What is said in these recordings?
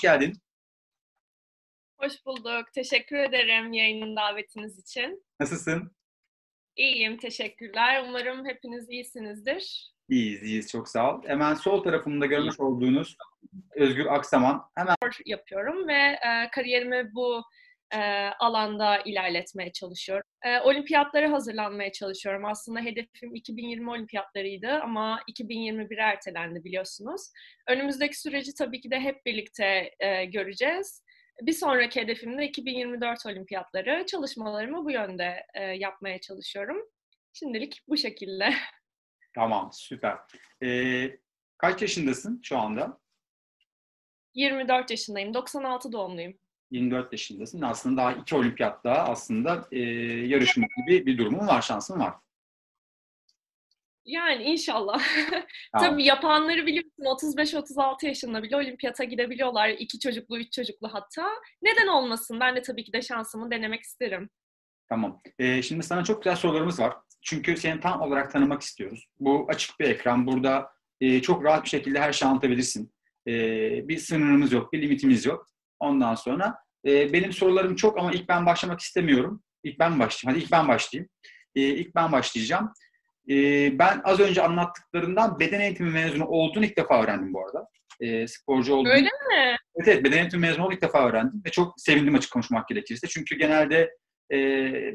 hoş geldin. Hoş bulduk. Teşekkür ederim yayının davetiniz için. Nasılsın? İyiyim, teşekkürler. Umarım hepiniz iyisinizdir. İyiyiz, iyiyiz. Çok sağ ol. Hemen sol tarafımda görmüş olduğunuz Özgür Aksaman. Hemen yapıyorum ve e, kariyerimi bu e, alanda ilerletmeye çalışıyorum. E, olimpiyatlara hazırlanmaya çalışıyorum. Aslında hedefim 2020 olimpiyatlarıydı ama 2021 ertelendi biliyorsunuz. Önümüzdeki süreci tabii ki de hep birlikte e, göreceğiz. Bir sonraki hedefim de 2024 olimpiyatları. Çalışmalarımı bu yönde e, yapmaya çalışıyorum. Şimdilik bu şekilde. Tamam, süper. Ee, kaç yaşındasın şu anda? 24 yaşındayım. 96 doğumluyum. 24 yaşındasın. Aslında daha iki olimpiyatta aslında e, yarışma gibi bir durumun var, şansın var. Yani inşallah. Tamam. Tabii yapanları biliyorsun 35-36 yaşında bile olimpiyata gidebiliyorlar. İki çocuklu, üç çocuklu hatta. Neden olmasın? Ben de tabii ki de şansımı denemek isterim. Tamam. Ee, şimdi sana çok güzel sorularımız var. Çünkü seni tam olarak tanımak istiyoruz. Bu açık bir ekran. Burada e, çok rahat bir şekilde her şeyi anlatabilirsin. E, bir sınırımız yok, bir limitimiz yok. Ondan sonra e, benim sorularım çok ama ilk ben başlamak istemiyorum. İlk ben başlayayım. Hadi ilk ben başlayayım. E, ilk ben başlayacağım. E, ben az önce anlattıklarından beden eğitimi mezunu olduğunu ilk defa öğrendim bu arada. E, sporcu olduğunu. Öyle mi? Evet, evet beden eğitimi mezunu olduğunu ilk defa öğrendim. Ve çok sevindim açık konuşmak gerekirse. Çünkü genelde e,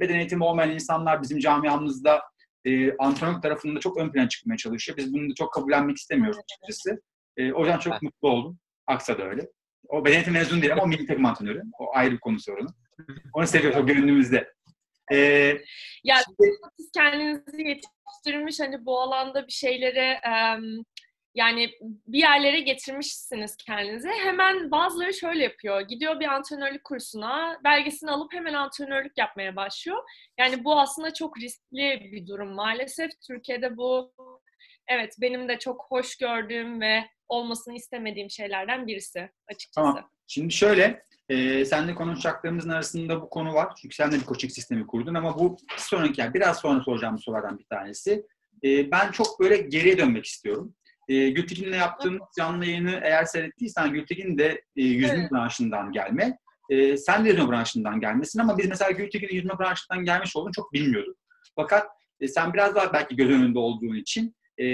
beden eğitimi olmayan insanlar bizim camiamızda e, antrenör tarafında çok ön plana çıkmaya çalışıyor. Biz bunu da çok kabullenmek istemiyoruz açıkçası. E, o yüzden çok evet. mutlu oldum. Aksa da öyle. O beden eğitimi mezunu değil ama o milli takım antrenörü. O ayrı bir konu sorunu. Onu seviyoruz o gönlümüzde. Ee, ya siz kendinizi yetiştirmiş hani bu alanda bir şeylere um, yani bir yerlere getirmişsiniz kendinizi. Hemen bazıları şöyle yapıyor. Gidiyor bir antrenörlük kursuna, belgesini alıp hemen antrenörlük yapmaya başlıyor. Yani bu aslında çok riskli bir durum. Maalesef Türkiye'de bu evet benim de çok hoş gördüğüm ve olmasını istemediğim şeylerden birisi açıkçası. Tamam. Şimdi şöyle, e, seninle konuşacaklarımızın arasında bu konu var. Çünkü sen de bir coaching sistemi kurdun ama bu sonraki, yani biraz sonra soracağım sorulardan bir tanesi. E, ben çok böyle geriye dönmek istiyorum. E, Gültekin'le yaptığım canlı yayını eğer seyrettiysen Gültekin de e, yüzme evet. branşından gelme. E, sen de yüzme branşından gelmesin ama biz mesela Gültekin'in yüzme branşından gelmiş olduğunu çok bilmiyorduk. Fakat e, sen biraz daha belki göz önünde olduğun için e,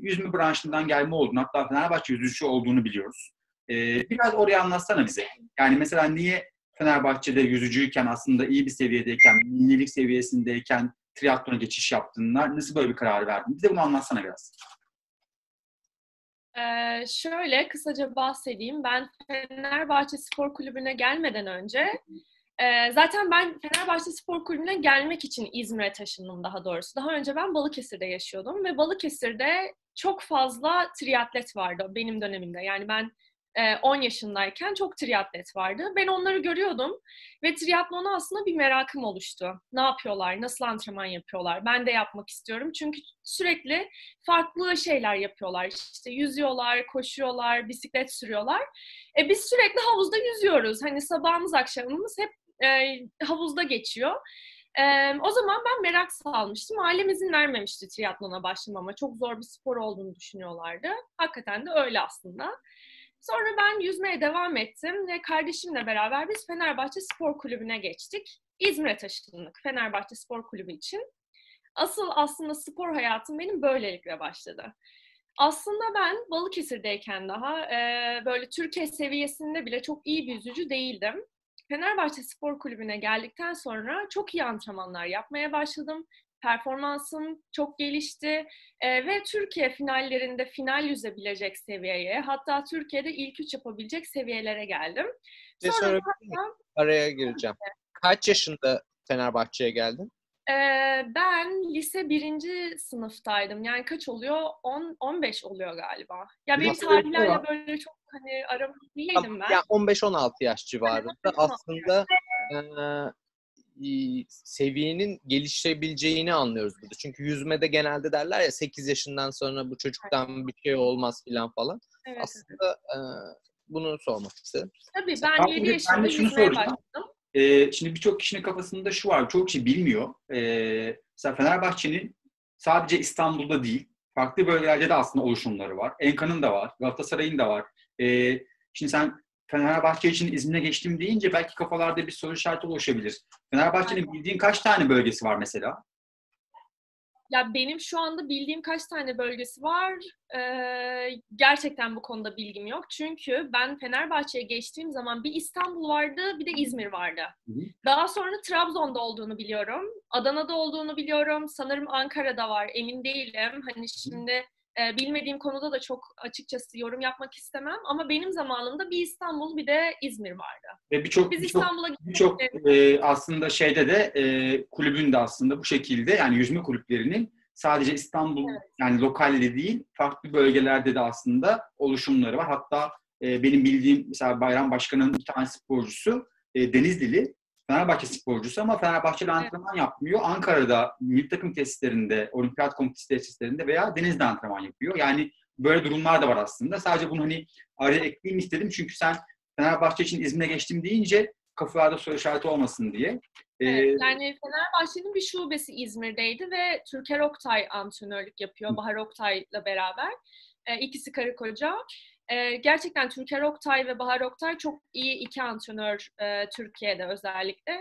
yüzme branşından gelme olduğunu hatta Fenerbahçe yüzücü olduğunu biliyoruz. E, biraz oraya anlatsana bize. Yani mesela niye Fenerbahçe'de yüzücüyken aslında iyi bir seviyedeyken, millilik seviyesindeyken triatlona geçiş yaptığında nasıl böyle bir karar verdin? Bize bunu anlatsana biraz. Ee, şöyle kısaca bahsedeyim. Ben Fenerbahçe Spor Kulübü'ne gelmeden önce e, zaten ben Fenerbahçe Spor Kulübü'ne gelmek için İzmir'e taşındım daha doğrusu. Daha önce ben Balıkesir'de yaşıyordum ve Balıkesir'de çok fazla triatlet vardı benim dönemimde. Yani ben 10 yaşındayken çok triatlet vardı. Ben onları görüyordum ve triatlona aslında bir merakım oluştu. Ne yapıyorlar, nasıl antrenman yapıyorlar? Ben de yapmak istiyorum çünkü sürekli farklı şeyler yapıyorlar. İşte yüzüyorlar, koşuyorlar, bisiklet sürüyorlar. E biz sürekli havuzda yüzüyoruz. Hani sabahımız akşamımız hep e, havuzda geçiyor. Ee, o zaman ben merak salmıştım. Ailem izin vermemişti triatlona başlamama. Çok zor bir spor olduğunu düşünüyorlardı. Hakikaten de öyle aslında. Sonra ben yüzmeye devam ettim ve kardeşimle beraber biz Fenerbahçe Spor Kulübü'ne geçtik. İzmir'e taşındık Fenerbahçe Spor Kulübü için. Asıl aslında spor hayatım benim böylelikle başladı. Aslında ben Balıkesir'deyken daha e, böyle Türkiye seviyesinde bile çok iyi bir yüzücü değildim. Fenerbahçe Spor Kulübü'ne geldikten sonra çok iyi antrenmanlar yapmaya başladım performansım çok gelişti e, ve Türkiye finallerinde final yüzebilecek seviyeye hatta Türkiye'de ilk üç yapabilecek seviyelere geldim. Sonra, sonra hatta, araya gireceğim. Kaç yaşında Fenerbahçe'ye geldin? E, ben lise birinci sınıftaydım. Yani kaç oluyor? 10 15 oluyor galiba. Ya benim tarihlerle böyle çok hani aramız değildim ben. Ya 15-16 yaş civarında aslında e, seviyenin gelişebileceğini anlıyoruz burada. Çünkü yüzmede genelde derler ya 8 yaşından sonra bu çocuktan bir şey olmaz filan falan. Evet, Aslında evet. E, bunu sormak istedim. Tabii ben 7 yaşında ben de şunu soracağım. Ee, şimdi birçok kişinin kafasında şu var, çok kişi bilmiyor. Ee, mesela Fenerbahçe'nin sadece İstanbul'da değil, farklı bölgelerde de aslında oluşumları var. Enka'nın da var, Galatasaray'ın da var. Ee, şimdi sen Fenerbahçe için İzmir'e geçtim deyince belki kafalarda bir soru işareti oluşabilir. Fenerbahçe'nin bildiğin kaç tane bölgesi var mesela? Ya benim şu anda bildiğim kaç tane bölgesi var? Ee, gerçekten bu konuda bilgim yok. Çünkü ben Fenerbahçe'ye geçtiğim zaman bir İstanbul vardı, bir de İzmir vardı. Hı hı. Daha sonra Trabzon'da olduğunu biliyorum. Adana'da olduğunu biliyorum. Sanırım Ankara'da var. Emin değilim. Hani şimdi e, bilmediğim konuda da çok açıkçası yorum yapmak istemem. Ama benim zamanımda bir İstanbul, bir de İzmir vardı. Ve birçok Biz İstanbul'a birçok e, aslında şeyde de e, kulübün de aslında bu şekilde yani yüzme kulüplerinin sadece İstanbul evet. yani lokalde değil farklı bölgelerde de aslında oluşumları var. Hatta e, benim bildiğim mesela Bayram Başkan'ın bir tane sporcusu e, Denizlili Fenerbahçe sporcusu ama Fenerbahçe'de evet. antrenman yapmıyor. Ankara'da milli takım tesislerinde, olimpiyat komitesi tesislerinde veya denizde antrenman yapıyor. Yani böyle durumlar da var aslında. Sadece bunu hani araya ekleyeyim istedim çünkü sen Fenerbahçe için İzmir'e geçtim deyince kafalarda soru işareti olmasın diye. Evet, yani Fenerbahçe'nin bir şubesi İzmir'deydi ve Türker Oktay antrenörlük yapıyor Bahar Oktay'la beraber. E, ikisi karı koca. E, gerçekten Türker Oktay ve Bahar Oktay çok iyi iki antrenör e, Türkiye'de özellikle.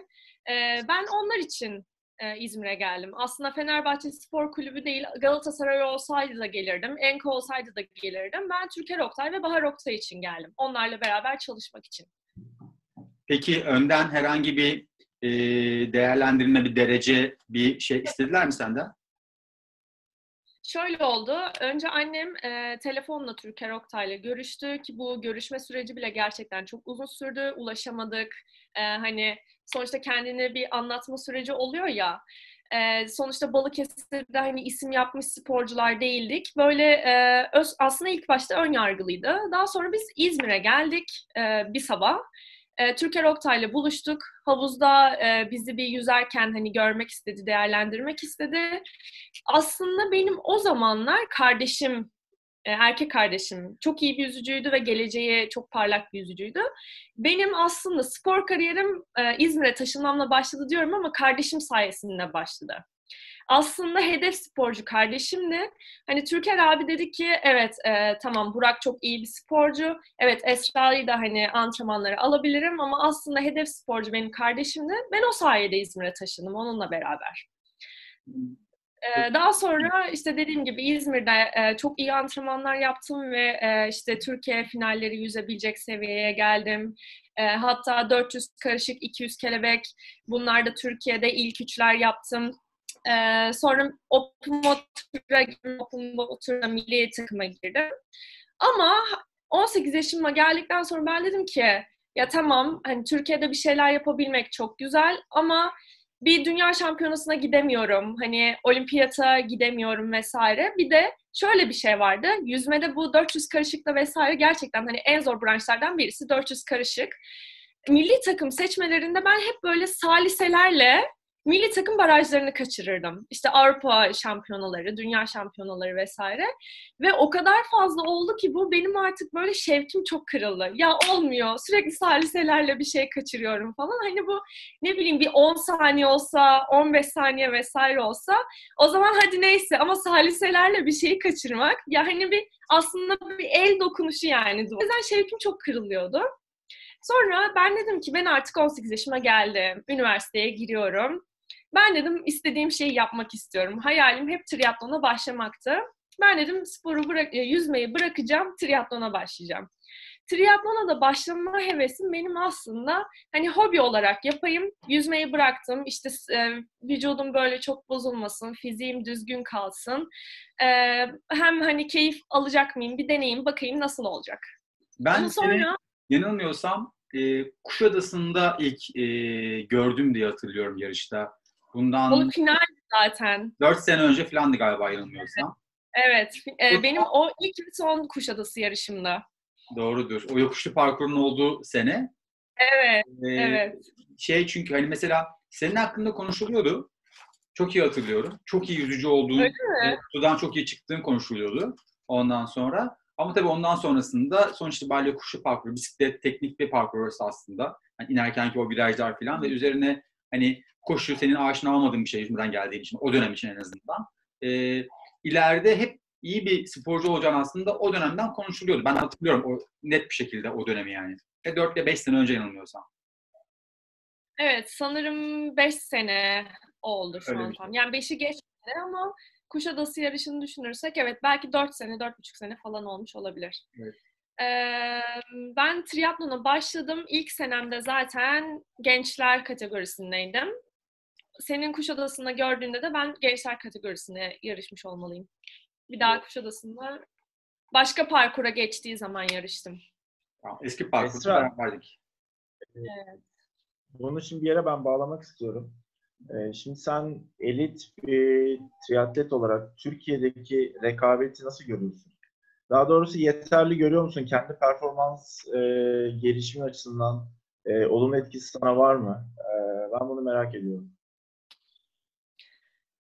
E, ben onlar için e, İzmir'e geldim. Aslında Fenerbahçe Spor Kulübü değil, Galatasaray olsaydı da gelirdim, Enko olsaydı da gelirdim. Ben Türker Oktay ve Bahar Oktay için geldim. Onlarla beraber çalışmak için. Peki önden herhangi bir e, değerlendirme, bir derece, bir şey istediler mi senden? Şöyle oldu. Önce annem e, telefonla Türker Oktay'la görüştü ki bu görüşme süreci bile gerçekten çok uzun sürdü. Ulaşamadık. E, hani sonuçta kendini bir anlatma süreci oluyor ya. E, sonuçta Balıkesir'de hani isim yapmış sporcular değildik. Böyle e, öz, aslında ilk başta ön yargılıydı. Daha sonra biz İzmir'e geldik e, bir sabah. E, Türker Oktay'la buluştuk. Havuzda e, bizi bir yüzerken hani görmek istedi, değerlendirmek istedi. Aslında benim o zamanlar kardeşim, e, erkek kardeşim çok iyi bir yüzücüydü ve geleceğe çok parlak bir yüzücüydü. Benim aslında spor kariyerim e, İzmir'e taşınmamla başladı diyorum ama kardeşim sayesinde başladı aslında hedef sporcu kardeşimdi. Hani Türker abi dedi ki evet e, tamam Burak çok iyi bir sporcu. Evet Esra'yı da hani antrenmanları alabilirim ama aslında hedef sporcu benim kardeşimdi. Ben o sayede İzmir'e taşındım onunla beraber. Ee, daha sonra işte dediğim gibi İzmir'de e, çok iyi antrenmanlar yaptım ve e, işte Türkiye finalleri yüzebilecek seviyeye geldim. E, hatta 400 karışık, 200 kelebek bunlar da Türkiye'de ilk üçler yaptım. Ee, sonra Open Water'a Open Water'a milli takıma girdim. Ama 18 yaşıma geldikten sonra ben dedim ki ya tamam hani Türkiye'de bir şeyler yapabilmek çok güzel ama bir dünya şampiyonasına gidemiyorum. Hani olimpiyata gidemiyorum vesaire. Bir de şöyle bir şey vardı. Yüzmede bu 400 karışıkla vesaire gerçekten hani en zor branşlardan birisi 400 karışık. Milli takım seçmelerinde ben hep böyle saliselerle milli takım barajlarını kaçırırdım. İşte Avrupa şampiyonaları, dünya şampiyonaları vesaire. Ve o kadar fazla oldu ki bu benim artık böyle şevkim çok kırıldı. Ya olmuyor. Sürekli saliselerle bir şey kaçırıyorum falan. Hani bu ne bileyim bir 10 saniye olsa, 15 saniye vesaire olsa o zaman hadi neyse ama saliselerle bir şeyi kaçırmak ya hani bir aslında bir el dokunuşu yani. O yüzden şevkim çok kırılıyordu. Sonra ben dedim ki ben artık 18 yaşıma geldim. Üniversiteye giriyorum. Ben dedim istediğim şeyi yapmak istiyorum. Hayalim hep triatlona başlamaktı. Ben dedim sporu bırak, e, yüzmeyi bırakacağım, triatlona başlayacağım. Triatlona da başlama hevesim benim aslında hani hobi olarak yapayım. Yüzmeyi bıraktım. İşte e, vücudum böyle çok bozulmasın, fiziğim düzgün kalsın. E, hem hani keyif alacak mıyım bir deneyim bakayım nasıl olacak. Ben Ama sonra... seni yanılmıyorsam e, Kuşadası'nda ilk e, gördüm diye hatırlıyorum yarışta. Bundan o final zaten. 4 sene önce falandı galiba yanılmıyorsam. Evet. evet. benim o ilk ve son Kuşadası yarışımda. Doğrudur. O yokuşlu parkurun olduğu sene. Evet. Ee, evet. Şey çünkü hani mesela senin hakkında konuşuluyordu. Çok iyi hatırlıyorum. Çok iyi yüzücü olduğun, sudan çok iyi çıktığın konuşuluyordu ondan sonra. Ama tabii ondan sonrasında sonuç itibariyle kuşu parkuru, bisiklet teknik bir parkur orası aslında. Yani inerkenki o virajlar falan ve üzerine hani koşu senin aşina olmadığın bir şey İzmir'den geldiğin için. O dönem için en azından. E, ileride hep iyi bir sporcu olacağın aslında o dönemden konuşuluyordu. Ben hatırlıyorum o net bir şekilde o dönemi yani. E 4 ile 5 sene önce yanılmıyorsam. Evet sanırım 5 sene oldu şu Öyle an bir şey. tam. Yani 5'i geçmedi ama Kuşadası yarışını düşünürsek evet belki 4 sene, 4,5 sene falan olmuş olabilir. Evet. Ee, ben triatlona başladım. İlk senemde zaten gençler kategorisindeydim. Senin Kuşadası'nda gördüğünde de ben gençler kategorisinde yarışmış olmalıyım. Bir daha Kuşadası'nda başka parkura geçtiği zaman yarıştım. Eski parkurda beraberdik. Bunu şimdi bir yere ben bağlamak istiyorum. Şimdi sen elit bir triatlet olarak Türkiye'deki rekabeti nasıl görüyorsun? Daha doğrusu yeterli görüyor musun? Kendi performans e, gelişimi açısından e, olumlu etkisi sana var mı? E, ben bunu merak ediyorum.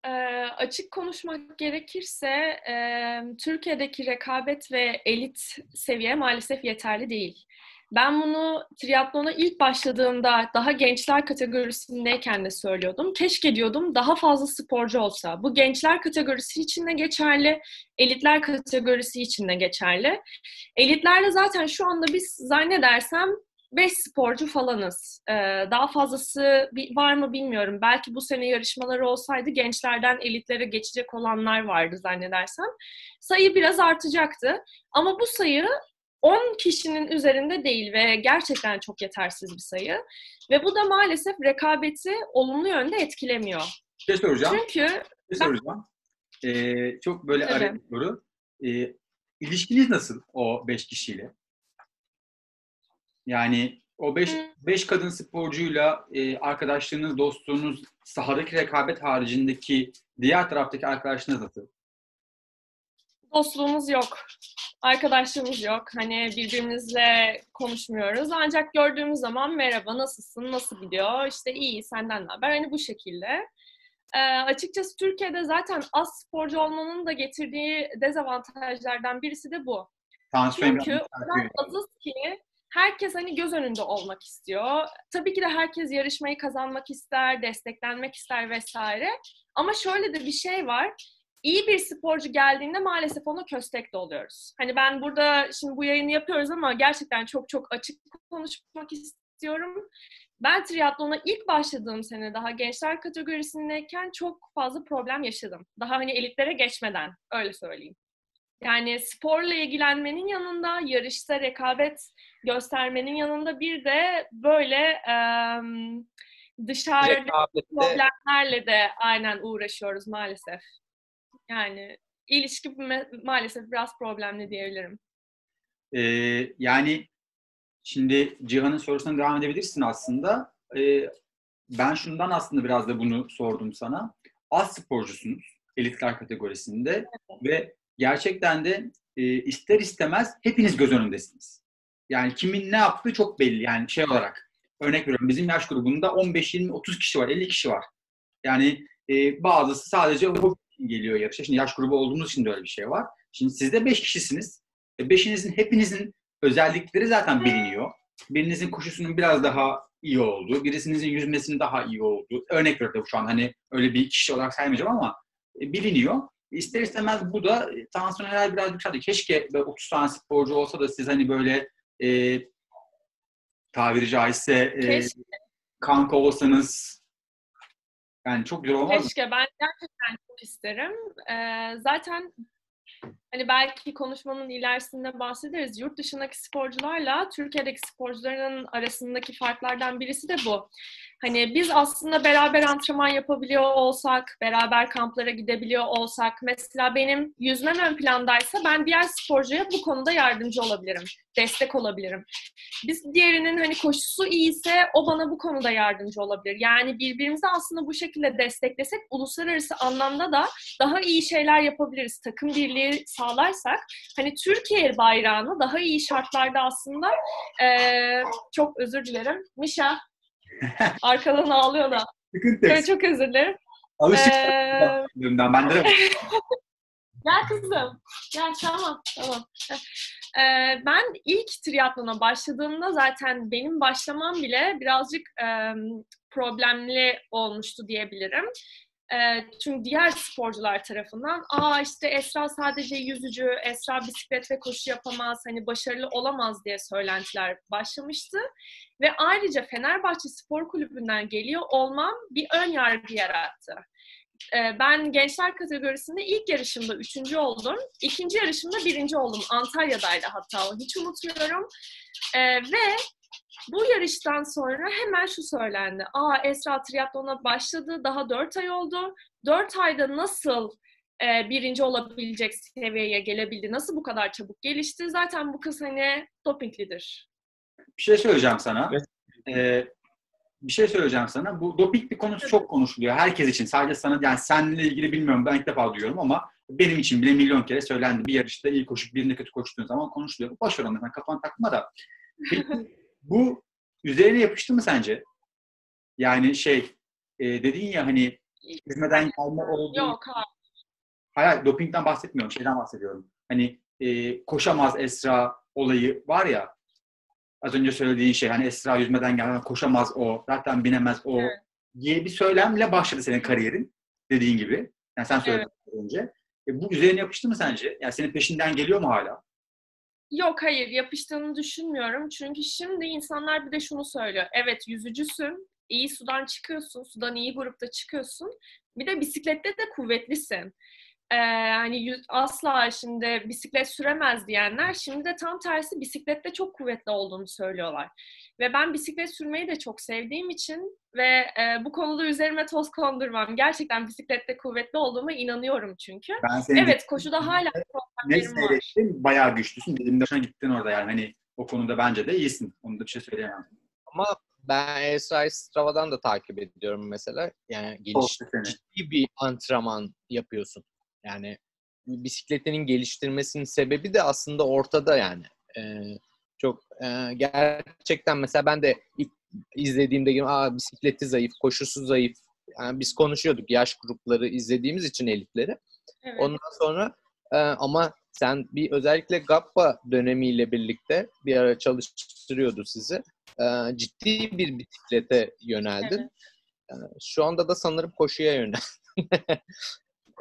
Ee, açık konuşmak gerekirse e, Türkiye'deki rekabet ve elit seviye maalesef yeterli değil. Ben bunu triatlona ilk başladığımda daha gençler kategorisindeyken de söylüyordum. Keşke diyordum daha fazla sporcu olsa. Bu gençler kategorisi için de geçerli, elitler kategorisi için de geçerli. Elitlerde zaten şu anda biz zannedersem 5 sporcu falanız. Ee, daha fazlası var mı bilmiyorum. Belki bu sene yarışmaları olsaydı gençlerden elitlere geçecek olanlar vardı zannedersem. Sayı biraz artacaktı. Ama bu sayı 10 kişinin üzerinde değil ve gerçekten çok yetersiz bir sayı. Ve bu da maalesef rekabeti olumlu yönde etkilemiyor. Bir şey soracağım. Çünkü Bir şey soracağım. Ee, çok böyle Tabii. araya soru. Ee, ilişkiniz nasıl o 5 kişiyle? Yani o 5 Hı. beş kadın sporcuyla e, arkadaşlığınız, dostluğunuz, sahadaki rekabet haricindeki diğer taraftaki arkadaşlığınız nasıl? dostluğumuz yok. Arkadaşlığımız yok. Hani birbirimizle konuşmuyoruz. Ancak gördüğümüz zaman merhaba nasılsın, nasıl gidiyor, işte iyi senden ne haber? Hani bu şekilde. Ee, açıkçası Türkiye'de zaten az sporcu olmanın da getirdiği dezavantajlardan birisi de bu. Çünkü biraz o kadar yükseltiyor. azız ki herkes hani göz önünde olmak istiyor. Tabii ki de herkes yarışmayı kazanmak ister, desteklenmek ister vesaire. Ama şöyle de bir şey var. İyi bir sporcu geldiğinde maalesef ona köstek de oluyoruz. Hani ben burada şimdi bu yayını yapıyoruz ama gerçekten çok çok açık konuşmak istiyorum. Ben triatlona ilk başladığım sene daha gençler kategorisindeyken çok fazla problem yaşadım. Daha hani elitlere geçmeden öyle söyleyeyim. Yani sporla ilgilenmenin yanında yarışta rekabet göstermenin yanında bir de böyle em, dışarıda problemlerle de aynen uğraşıyoruz maalesef. Yani ilişki maalesef biraz problemli diyebilirim. Ee, yani şimdi Cihan'ın sorusuna devam edebilirsin aslında. Ee, ben şundan aslında biraz da bunu sordum sana. Az sporcusunuz elitler kategorisinde ve gerçekten de e, ister istemez hepiniz göz önündesiniz. Yani kimin ne yaptığı çok belli. Yani şey olarak örnek veriyorum bizim yaş grubunda 15, 20, 30 kişi var, 50 kişi var. Yani e, bazısı sadece hobi geliyor yarışa. Şimdi yaş grubu olduğumuz için de öyle bir şey var. Şimdi siz de 5 kişisiniz. E, beşinizin, hepinizin özellikleri zaten biliniyor. Birinizin koşusunun biraz daha iyi olduğu, birisinizin yüzmesinin daha iyi olduğu. Örnek veriyorum şu an hani öyle bir kişi olarak saymayacağım ama e, biliniyor. İster istemez bu da e, tansiyon herhalde biraz yükseldi. Keşke böyle 30 tane sporcu olsa da siz hani böyle e, tabiri caizse e, Keşke. kanka olsanız yani çok güzel olmaz mı? Keşke ben gerçekten çok isterim. Ee, zaten hani belki konuşmanın ilerisinde bahsederiz. Yurt dışındaki sporcularla Türkiye'deki sporcuların arasındaki farklardan birisi de bu. Hani biz aslında beraber antrenman yapabiliyor olsak, beraber kamplara gidebiliyor olsak, mesela benim yüzmem ön plandaysa ben diğer sporcuya bu konuda yardımcı olabilirim, destek olabilirim. Biz diğerinin hani koşusu iyiyse o bana bu konuda yardımcı olabilir. Yani birbirimizi aslında bu şekilde desteklesek uluslararası anlamda da daha iyi şeyler yapabiliriz. Takım birliği sağlarsak hani Türkiye bayrağını daha iyi şartlarda aslında eee, çok özür dilerim. Mişa arkadan ağlıyor da. Sıkıntı yok. Çok özür dilerim. Alışık Eee, ben de. Gel kızım. Gel tamam tamam. Ee, ben ilk triatlona başladığımda zaten benim başlamam bile birazcık e, problemli olmuştu diyebilirim. E, çünkü diğer sporcular tarafından aa işte Esra sadece yüzücü, Esra bisiklet ve koşu yapamaz, hani başarılı olamaz diye söylentiler başlamıştı. Ve ayrıca Fenerbahçe Spor Kulübü'nden geliyor olmam bir ön yargı yarattı. E, ben gençler kategorisinde ilk yarışımda üçüncü oldum. ikinci yarışımda birinci oldum. Antalya'daydı hatta o. Hiç unutmuyorum. E, ve bu yarıştan sonra hemen şu söylendi. Aa Esra triatlona başladı. Daha dört ay oldu. Dört ayda nasıl e, birinci olabilecek seviyeye gelebildi? Nasıl bu kadar çabuk gelişti? Zaten bu kız hani dopinglidir. Bir şey söyleyeceğim sana. Ee, bir şey söyleyeceğim sana. Bu doping bir konusu çok konuşuluyor. Herkes için. Sadece sana yani seninle ilgili bilmiyorum. Ben ilk defa duyuyorum ama benim için bile milyon kere söylendi. Bir yarışta iyi koşup birinde kötü koştuğun zaman konuşuluyor. Boş ver onları. Kafana takma da. Bu üzerine yapıştı mı sence? Yani şey e, dedin ya hani hizmeden gelme olduğu... Yok hayır. Hayır, dopingden bahsetmiyorum. Şeyden bahsediyorum. Hani e, koşamaz Esra olayı var ya az önce söylediğin şey hani Esra yüzmeden gelmeden koşamaz o, zaten binemez o Evet. diye bir söylemle başladı senin kariyerin dediğin gibi. Yani sen söyledin az önce. E, bu üzerine yapıştı mı sence? Yani senin peşinden geliyor mu hala? Yok hayır yapıştığını düşünmüyorum. Çünkü şimdi insanlar bir de şunu söylüyor. Evet yüzücüsün, iyi sudan çıkıyorsun, sudan iyi grupta çıkıyorsun. Bir de bisiklette de kuvvetlisin. Ee, hani yüz- asla şimdi bisiklet süremez diyenler şimdi de tam tersi bisiklette çok kuvvetli olduğunu söylüyorlar. Ve ben bisiklet sürmeyi de çok sevdiğim için ve e, bu konuda üzerime toz kondurmam. Gerçekten bisiklette kuvvetli olduğuma inanıyorum çünkü. Ben senin Evet koşuda hala ne problemlerim var. seyrettim bayağı güçlüsün. Dedim de gittin orada yani. Hani o konuda bence de iyisin. Onu da bir şey söyleyemem. Ama ben Esra'yı Strava'dan da takip ediyorum mesela. Yani seni. ciddi bir antrenman yapıyorsun. Yani bisikletinin geliştirmesinin sebebi de aslında ortada yani. Ee, çok e, gerçekten mesela ben de ilk izlediğimde gibi, Aa, bisikleti zayıf, koşusu zayıf. Yani biz konuşuyorduk yaş grupları izlediğimiz için elitleri. Evet. Ondan sonra e, ama sen bir özellikle GAPPA dönemiyle birlikte bir ara çalıştırıyordu sizi. E, ciddi bir bisiklete yöneldin. Evet. E, şu anda da sanırım koşuya yöneldin.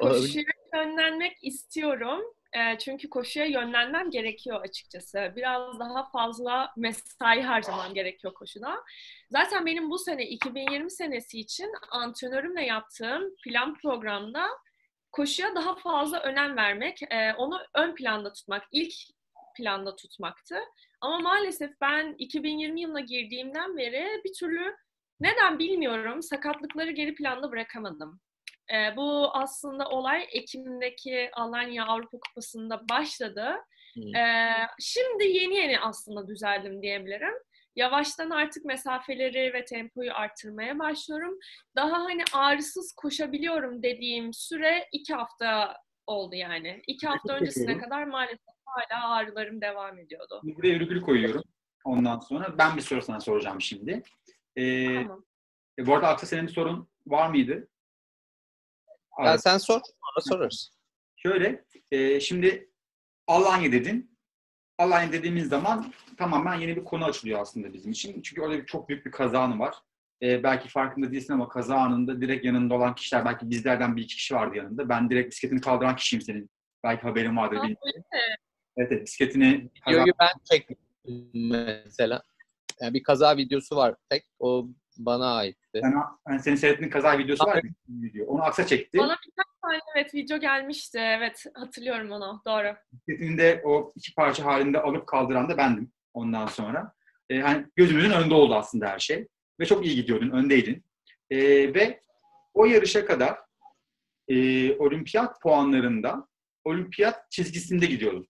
Olabilir. Koşuya yönlenmek istiyorum. Ee, çünkü koşuya yönlenmem gerekiyor açıkçası. Biraz daha fazla mesai harcamam gerekiyor koşuda. Zaten benim bu sene 2020 senesi için antrenörümle yaptığım plan programda koşuya daha fazla önem vermek, e, onu ön planda tutmak, ilk planda tutmaktı. Ama maalesef ben 2020 yılına girdiğimden beri bir türlü neden bilmiyorum sakatlıkları geri planda bırakamadım. E, bu aslında olay Ekim'deki Alanya Avrupa Kupası'nda başladı. Hmm. E, şimdi yeni yeni aslında düzeldim diyebilirim. Yavaştan artık mesafeleri ve tempoyu arttırmaya başlıyorum. Daha hani ağrısız koşabiliyorum dediğim süre iki hafta oldu yani. İki hafta öncesine kadar maalesef hala ağrılarım devam ediyordu. Buraya virgül koyuyorum. Ondan sonra ben bir soru sana soracağım şimdi. Ee, Tamam. e, bu arada Aksa senin bir sorun var mıydı? Ya Abi, sen sor, sonra sorarız. Şöyle, e, şimdi Alanya dedin. Alanya dediğimiz zaman tamamen yeni bir konu açılıyor aslında bizim için. Çünkü orada bir- çok büyük bir kaza anı var. E, belki farkında değilsin ama kaza anında direkt yanında olan kişiler, belki bizlerden bir iki kişi vardı yanında. Ben direkt bisikletini kaldıran kişiyim senin. Belki haberin vardır. Bilmiyorum. Evet, evet bisikletini Videoyu ben çektim mesela. Yani bir kaza videosu var tek. O bana aitti. Sen, yani senin seyrettiğin kaza videosu var ya, video. Onu Aksa çekti. Bana birkaç tane evet video gelmişti. Evet hatırlıyorum onu. Doğru. bisikletini de o iki parça halinde alıp kaldıran da bendim ondan sonra. E, hani gözümüzün önünde oldu aslında her şey. Ve çok iyi gidiyordun, öndeydin. E, ve o yarışa kadar e, olimpiyat puanlarında olimpiyat çizgisinde gidiyordum.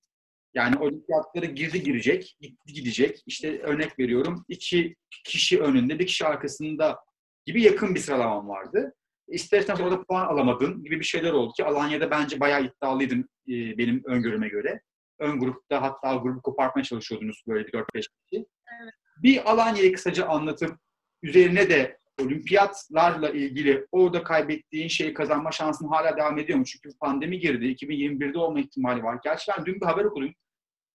Yani olimpiyatlara girdi girecek, gitti gidecek. İşte örnek veriyorum iki kişi önünde, bir kişi arkasında gibi yakın bir sıralamam vardı. İstersen orada puan alamadın gibi bir şeyler oldu ki Alanya'da bence bayağı iddialıydın e, benim öngörüme göre. Ön grupta hatta grubu kopartmaya çalışıyordunuz böyle bir 4-5 kişi. Evet. Bir Alanya'yı kısaca anlatıp üzerine de olimpiyatlarla ilgili orada kaybettiğin şeyi kazanma şansın hala devam ediyor mu? Çünkü pandemi girdi. 2021'de olma ihtimali var. Gerçi ben dün bir haber okudum.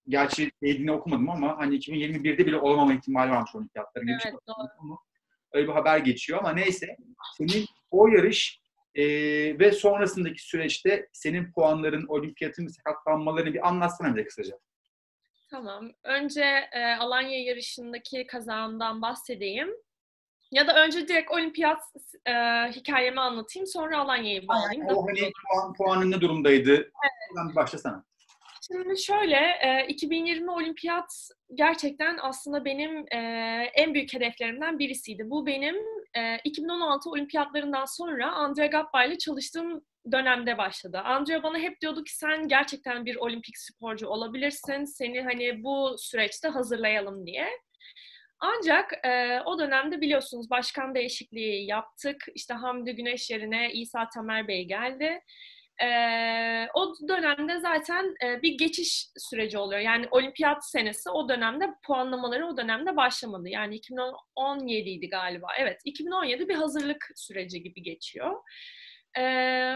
Gerçi dediğini okumadım ama hani 2021'de bile olamama ihtimali varmış olimpiyatların. Evet doğru. ama öyle bir haber geçiyor ama neyse. Senin o yarış E, ve sonrasındaki süreçte senin puanların, olimpiyatın sakatlanmalarını bir anlatsana bize kısaca. Tamam. Önce e, Alanya yarışındaki kazağımdan bahsedeyim. Ya da önce direkt olimpiyat e, hikayemi anlatayım. Sonra Alanya'yı bağlayayım. o hani puan, puanın ne durumdaydı? Evet. başlasana. Şimdi şöyle, e, 2020 olimpiyat gerçekten aslında benim e, en büyük hedeflerimden birisiydi. Bu benim e, 2016 olimpiyatlarından sonra Andrea Gappa ile çalıştığım dönemde başladı. Andrea bana hep diyordu ki sen gerçekten bir olimpik sporcu olabilirsin. Seni hani bu süreçte hazırlayalım diye. Ancak e, o dönemde biliyorsunuz başkan değişikliği yaptık. İşte Hamdi Güneş yerine İsa Tamer Bey geldi. E, o dönemde zaten e, bir geçiş süreci oluyor. Yani olimpiyat senesi o dönemde puanlamaları o dönemde başlamadı. Yani 2017 idi galiba. Evet 2017 bir hazırlık süreci gibi geçiyor. E,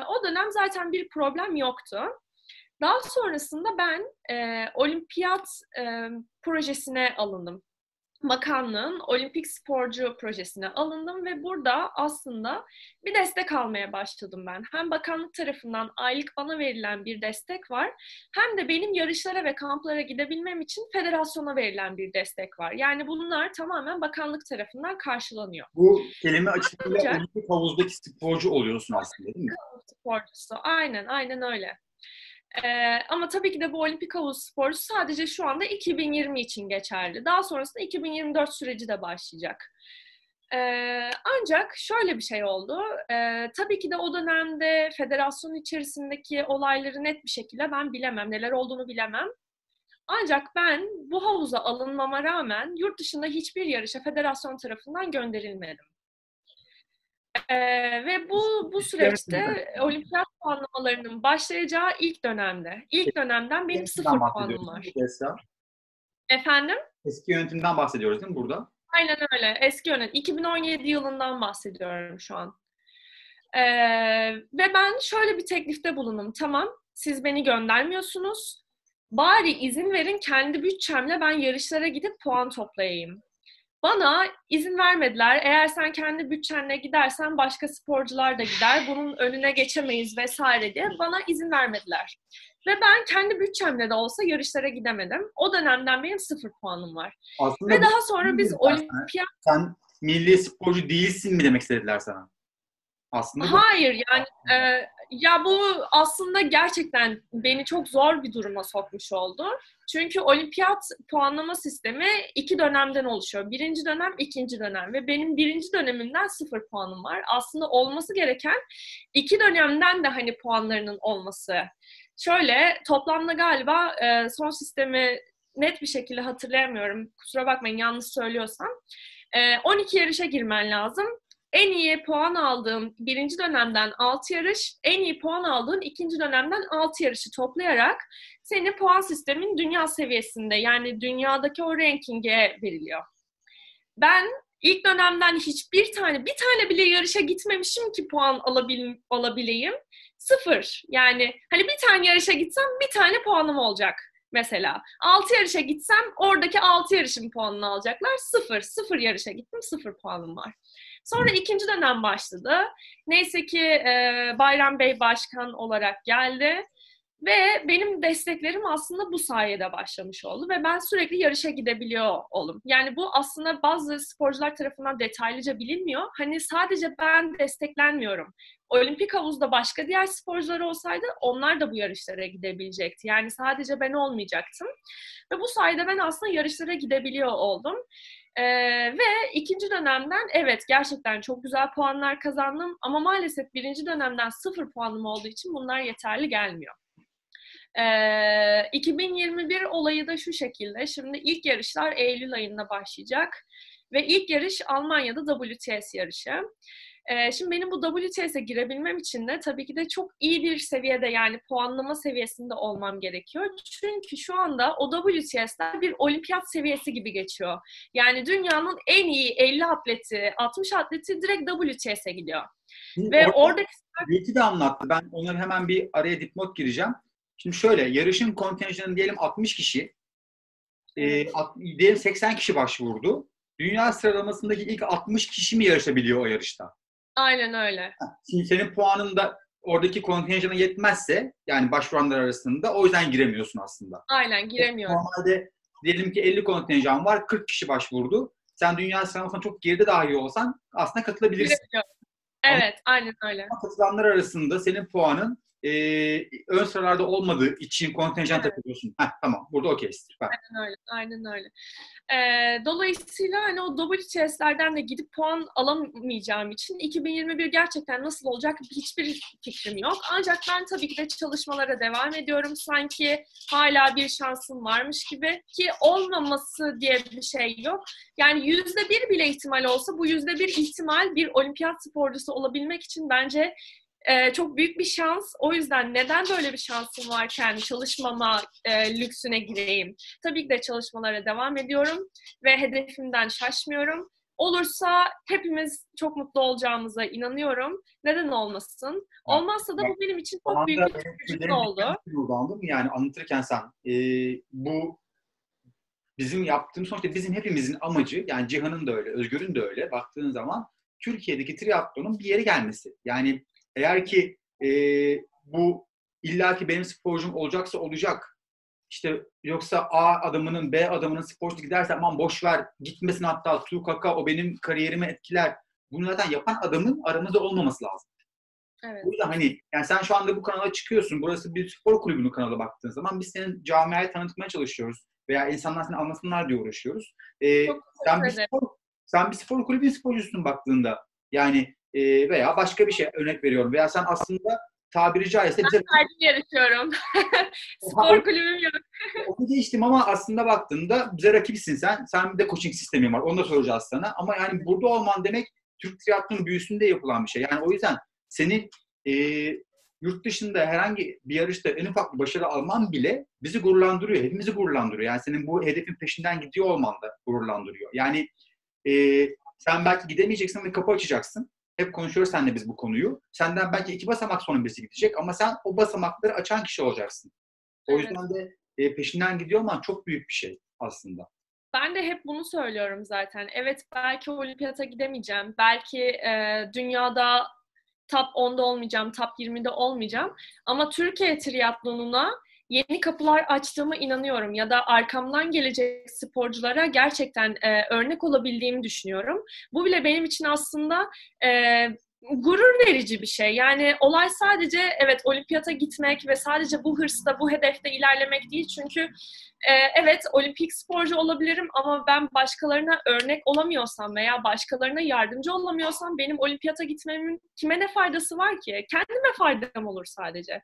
o dönem zaten bir problem yoktu. Daha sonrasında ben e, olimpiyat e, projesine alındım bakanlığın olimpik sporcu projesine alındım ve burada aslında bir destek almaya başladım ben. Hem bakanlık tarafından aylık bana verilen bir destek var hem de benim yarışlara ve kamplara gidebilmem için federasyona verilen bir destek var. Yani bunlar tamamen bakanlık tarafından karşılanıyor. Bu kelime açısıyla olimpik havuzdaki sporcu oluyorsun aslında değil mi? Sporcusu. Aynen, aynen öyle. Ee, ama tabii ki de bu olimpik havuz sporu sadece şu anda 2020 için geçerli. Daha sonrasında 2024 süreci de başlayacak. Ee, ancak şöyle bir şey oldu. Ee, tabii ki de o dönemde federasyon içerisindeki olayları net bir şekilde ben bilemem. Neler olduğunu bilemem. Ancak ben bu havuza alınmama rağmen yurt dışında hiçbir yarışa federasyon tarafından gönderilmedim. Ee, ve bu bu süreçte olimpiyat puanlamalarının başlayacağı ilk dönemde. İlk dönemden benim sıfır puanım var. Efendim? Eski yönetimden bahsediyoruz değil mi burada? Aynen öyle. Eski yönetim. 2017 yılından bahsediyorum şu an. Ee, ve ben şöyle bir teklifte bulundum. Tamam, siz beni göndermiyorsunuz. Bari izin verin kendi bütçemle ben yarışlara gidip puan toplayayım. Bana izin vermediler. Eğer sen kendi bütçenle gidersen başka sporcular da gider. Bunun önüne geçemeyiz vesaire diye bana izin vermediler. Ve ben kendi bütçemle de olsa yarışlara gidemedim. O dönemden benim sıfır puanım var. Aslında Ve daha sonra biz olimpiyat... Sen milli sporcu değilsin mi demek istediler sana? Aslında Hayır yani e, ya bu aslında gerçekten beni çok zor bir duruma sokmuş oldu. Çünkü olimpiyat puanlama sistemi iki dönemden oluşuyor. Birinci dönem, ikinci dönem ve benim birinci dönemimden sıfır puanım var. Aslında olması gereken iki dönemden de hani puanlarının olması. Şöyle toplamda galiba e, son sistemi net bir şekilde hatırlayamıyorum. Kusura bakmayın yanlış söylüyorsam. 12 e, yarışa girmen lazım en iyi puan aldığım birinci dönemden 6 yarış, en iyi puan aldığın ikinci dönemden 6 yarışı toplayarak seni puan sistemin dünya seviyesinde yani dünyadaki o ranking'e veriliyor. Ben ilk dönemden hiçbir tane, bir tane bile yarışa gitmemişim ki puan alabil, alabileyim. Sıfır. Yani hani bir tane yarışa gitsem bir tane puanım olacak mesela. 6 yarışa gitsem oradaki 6 yarışın puanını alacaklar. Sıfır. Sıfır yarışa gittim. Sıfır puanım var. Sonra ikinci dönem başladı. Neyse ki e, Bayram Bey başkan olarak geldi. Ve benim desteklerim aslında bu sayede başlamış oldu ve ben sürekli yarışa gidebiliyor oldum. Yani bu aslında bazı sporcular tarafından detaylıca bilinmiyor. Hani sadece ben desteklenmiyorum. Olimpik havuzda başka diğer sporcular olsaydı onlar da bu yarışlara gidebilecekti. Yani sadece ben olmayacaktım. Ve bu sayede ben aslında yarışlara gidebiliyor oldum. Ee, ve ikinci dönemden evet gerçekten çok güzel puanlar kazandım ama maalesef birinci dönemden sıfır puanım olduğu için bunlar yeterli gelmiyor. Ee, 2021 olayı da şu şekilde. Şimdi ilk yarışlar Eylül ayında başlayacak ve ilk yarış Almanya'da WTS yarışı. E, şimdi benim bu WTS'e girebilmem için de tabii ki de çok iyi bir seviyede yani puanlama seviyesinde olmam gerekiyor. Çünkü şu anda o WTS'ler bir olimpiyat seviyesi gibi geçiyor. Yani dünyanın en iyi 50 atleti, 60 atleti direkt WTS'e gidiyor. Şimdi Ve oradaki... Belki de anlattı. Ben onları hemen bir araya dipnot gireceğim. Şimdi şöyle, yarışın kontenjanı diyelim 60 kişi. E, diyelim 80 kişi başvurdu. Dünya sıralamasındaki ilk 60 kişi mi yarışabiliyor o yarışta? Aynen öyle. Şimdi senin puanın da oradaki kontenjana yetmezse yani başvuranlar arasında o yüzden giremiyorsun aslında. Aynen giremiyorum. Normalde diyelim ki 50 kontenjan var, 40 kişi başvurdu. Sen dünya sıralamasında çok geride dahi olsan aslında katılabilirsin. Giremiyorum. Evet, aynen öyle. Ama katılanlar arasında senin puanın e, ön sıralarda olmadığı için kontenjan Evet. takılıyorsun. Heh, tamam, burada okeysin. Aynen öyle. Aynen öyle. Ee, dolayısıyla hani o WTS'lerden de gidip puan alamayacağım için 2021 gerçekten nasıl olacak hiçbir fikrim yok. Ancak ben tabii ki de çalışmalara devam ediyorum. Sanki hala bir şansım varmış gibi ki olmaması diye bir şey yok. Yani yüzde bir bile ihtimal olsa bu yüzde bir ihtimal bir olimpiyat sporcusu olabilmek için bence e, çok büyük bir şans. O yüzden neden böyle bir şansım varken çalışmama e, lüksüne gireyim? Tabii ki de çalışmalara devam ediyorum ve hedefimden şaşmıyorum. Olursa hepimiz çok mutlu olacağımıza inanıyorum. Neden olmasın? Olmazsa da bu benim için çok büyük bir sürpriz oldu. Anladın mı? Yani anlatırken sen e, bu bizim yaptığımız sonuçta bizim hepimizin amacı yani Cihan'ın da öyle, Özgür'ün de öyle baktığın zaman Türkiye'deki triatlonun bir yere gelmesi. Yani eğer ki e, bu illaki benim sporcum olacaksa olacak. İşte yoksa A adamının B adamının sporcusu giderse aman boş ver gitmesin hatta su kaka o benim kariyerimi etkiler. Bunu zaten yapan adamın aramızda olmaması lazım. Evet. O yüzden hani yani sen şu anda bu kanala çıkıyorsun. Burası bir spor kulübünün kanalı baktığın zaman biz senin camiaya tanıtmaya çalışıyoruz. Veya insanlar seni anlasınlar diye uğraşıyoruz. Ee, sen bir spor, sen bir spor kulübünün sporcusun baktığında. Yani e, veya başka bir şey örnek veriyorum. Veya sen aslında tabiri caizse bize Kendim yarışıyorum. Spor kulübüm yok. onu geçtim ama aslında baktığında bize rakipsin sen. Sen bir de coaching sistemi var. Onu da soracağız sana. Ama yani burada olman demek Türk triatlon büyüsünde yapılan bir şey. Yani o yüzden seni e, yurt dışında herhangi bir yarışta en ufak bir başarı alman bile bizi gururlandırıyor. Hepimizi gururlandırıyor. Yani senin bu hedefin peşinden gidiyor olman da gururlandırıyor. Yani e, sen belki gidemeyeceksin ve kapı açacaksın. Hep konuşuyoruz seninle biz bu konuyu. Senden belki iki basamak sonra birisi gidecek ama sen o basamakları açan kişi olacaksın. O Evet. yüzden de e, peşinden gidiyor olman çok büyük bir şey aslında. Ben de hep bunu söylüyorum zaten. Evet belki olimpiyata gidemeyeceğim. Belki e, dünyada top 10'da olmayacağım, top 20'de olmayacağım. Ama Türkiye triatlonuna yeni kapılar açtığıma inanıyorum. Ya da arkamdan gelecek sporculara gerçekten e, örnek olabildiğimi düşünüyorum. Bu bile benim için aslında e, gurur verici bir şey. Yani olay sadece evet olimpiyata gitmek ve sadece bu hırsla, bu hedefte ilerlemek değil. Çünkü e, evet olimpik sporcu olabilirim ama ben başkalarına örnek olamıyorsam veya başkalarına yardımcı olamıyorsam benim olimpiyata gitmemin kime ne faydası var ki? Kendime faydam olur sadece.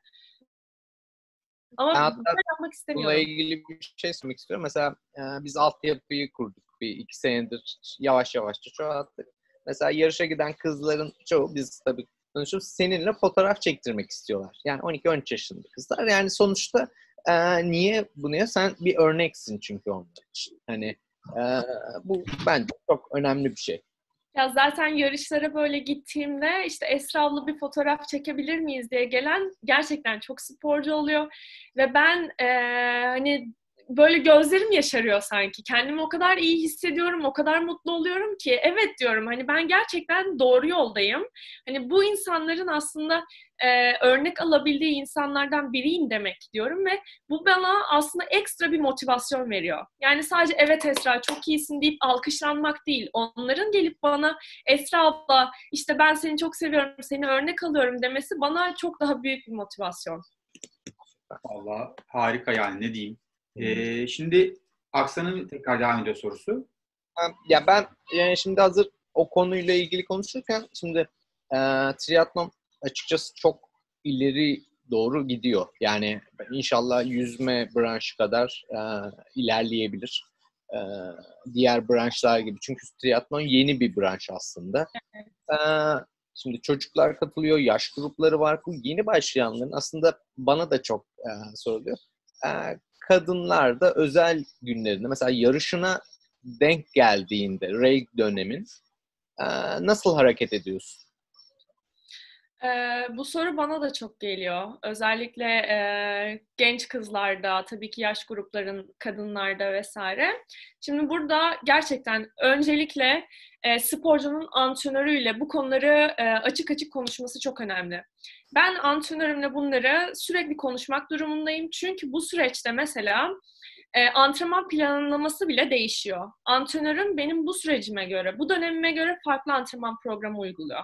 Ama Ben hatta bunu yapmak Bununla istemiyorum. ilgili bir şey söylemek istiyorum. Mesela e, biz altyapıyı kurduk bir iki senedir yavaş yavaş çoğalttık. Mesela yarışa giden kızların çoğu biz tabii konuşuyoruz seninle fotoğraf çektirmek istiyorlar. Yani 12-13 yaşında kızlar. Yani sonuçta e, niye bunu ya? Sen bir örneksin çünkü onlar için. Hani e, bu bence çok önemli bir şey. Ya zaten yarışlara böyle gittiğimde işte Esra abla bir fotoğraf çekebilir miyiz diye gelen gerçekten çok sporcu oluyor. Ve ben eee, hani böyle gözlerim yaşarıyor sanki. Kendimi o kadar iyi hissediyorum, o kadar mutlu oluyorum ki evet diyorum hani ben gerçekten doğru yoldayım. Hani bu insanların aslında eee, örnek alabildiği insanlardan biriyim demek diyorum ve bu bana aslında ekstra bir motivasyon veriyor. Yani sadece evet Esra çok iyisin deyip alkışlanmak değil. Onların gelip bana Esra abla işte ben seni çok seviyorum, seni örnek alıyorum demesi bana çok daha büyük bir motivasyon. Valla harika yani ne diyeyim. Ee, şimdi Aksan'ın tekrar devam ediyor sorusu. Ya ben yani şimdi hazır o konuyla ilgili konuşurken şimdi e, triatlon açıkçası çok ileri doğru gidiyor. Yani inşallah yüzme branşı kadar e, ilerleyebilir. E, diğer branşlar gibi. Çünkü triatlon yeni bir branş aslında. E, şimdi çocuklar katılıyor, yaş grupları var. Bu yeni başlayanların aslında bana da çok e, soruluyor. E, kadınlar da özel günlerinde mesela yarışına denk geldiğinde reg dönemin e, nasıl hareket ediyorsun? Ee, bu soru bana da çok geliyor. Özellikle e, genç kızlarda, tabii ki yaş grupların kadınlarda vesaire. Şimdi burada gerçekten öncelikle e, sporcunun antrenörüyle bu konuları e, açık açık konuşması çok önemli. Ben antrenörümle bunları sürekli konuşmak durumundayım. Çünkü bu süreçte mesela e, antrenman planlaması bile değişiyor. Antrenörüm benim bu sürecime göre, bu dönemime göre farklı antrenman programı uyguluyor.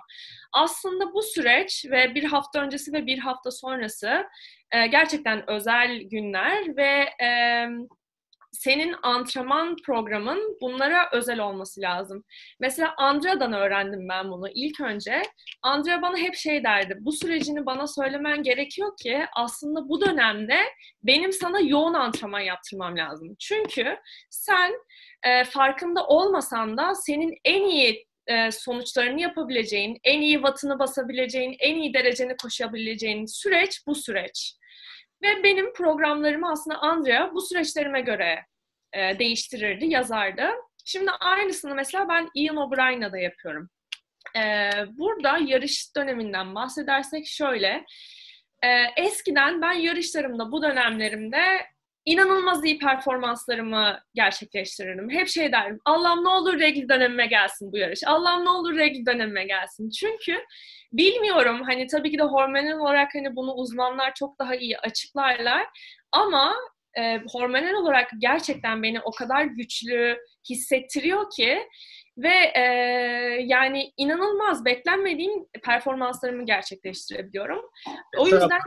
Aslında bu süreç ve bir hafta öncesi ve bir hafta sonrası e, gerçekten özel günler ve e, senin antrenman programın bunlara özel olması lazım. Mesela Andrea'dan öğrendim ben bunu ilk önce. Andrea bana hep şey derdi. Bu sürecini bana söylemen gerekiyor ki aslında bu dönemde benim sana yoğun antrenman yaptırmam lazım. Çünkü sen e, farkında olmasan da senin en iyi e, sonuçlarını yapabileceğin, en iyi wattını basabileceğin, en iyi dereceni koşabileceğin süreç bu süreç. Ve benim programlarımı aslında Andrea bu süreçlerime göre e, değiştirirdi, yazardı. Şimdi aynısını mesela ben Ian O'Brien'la da yapıyorum. E, burada yarış döneminden bahsedersek şöyle. E, eskiden ben yarışlarımda bu dönemlerimde inanılmaz iyi performanslarımı gerçekleştirirdim. Hep şey derdim, Allah'ım ne olur regl dönemime gelsin bu yarış. Allah'ım ne olur regl dönemime gelsin. Çünkü bilmiyorum hani tabii ki de hormonal olarak hani bunu uzmanlar çok daha iyi açıklarlar. Ama e, hormonal olarak gerçekten beni o kadar güçlü hissettiriyor ki ve e, yani inanılmaz beklenmediğim performanslarımı gerçekleştirebiliyorum. O yüzden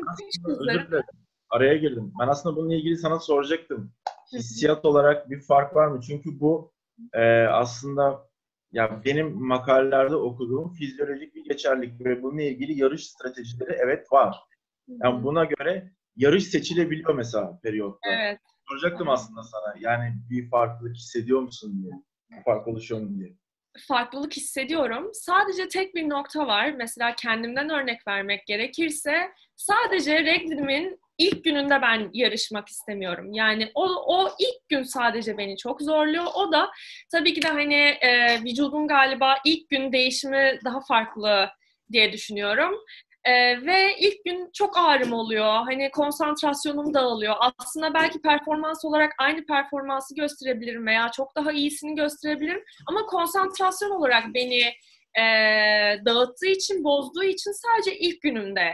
özür dilerim. Araya girdim. Ben aslında bununla ilgili sana soracaktım. Hissiyat olarak bir fark var mı? Çünkü bu e, aslında ya benim makalelerde okuduğum fizyolojik bir geçerlik ve bununla ilgili yarış stratejileri evet var. Yani buna göre yarış seçilebiliyor mesela periyotta. Evet. Soracaktım aslında sana. Yani bir farklılık hissediyor musun diye. Bir fark oluşuyor mu diye. Farklılık hissediyorum. Sadece tek bir nokta var. Mesela kendimden örnek vermek gerekirse sadece reglimin ilk gününde ben yarışmak istemiyorum. Yani o, o ilk gün sadece beni çok zorluyor. O da tabii ki de hani e, vücudun galiba ilk gün değişimi daha farklı diye düşünüyorum. Ee, ve ilk gün çok ağrım oluyor. Hani konsantrasyonum dağılıyor. Aslında belki performans olarak aynı performansı gösterebilirim veya çok daha iyisini gösterebilirim. Ama konsantrasyon olarak beni e, dağıttığı için, bozduğu için sadece ilk günümde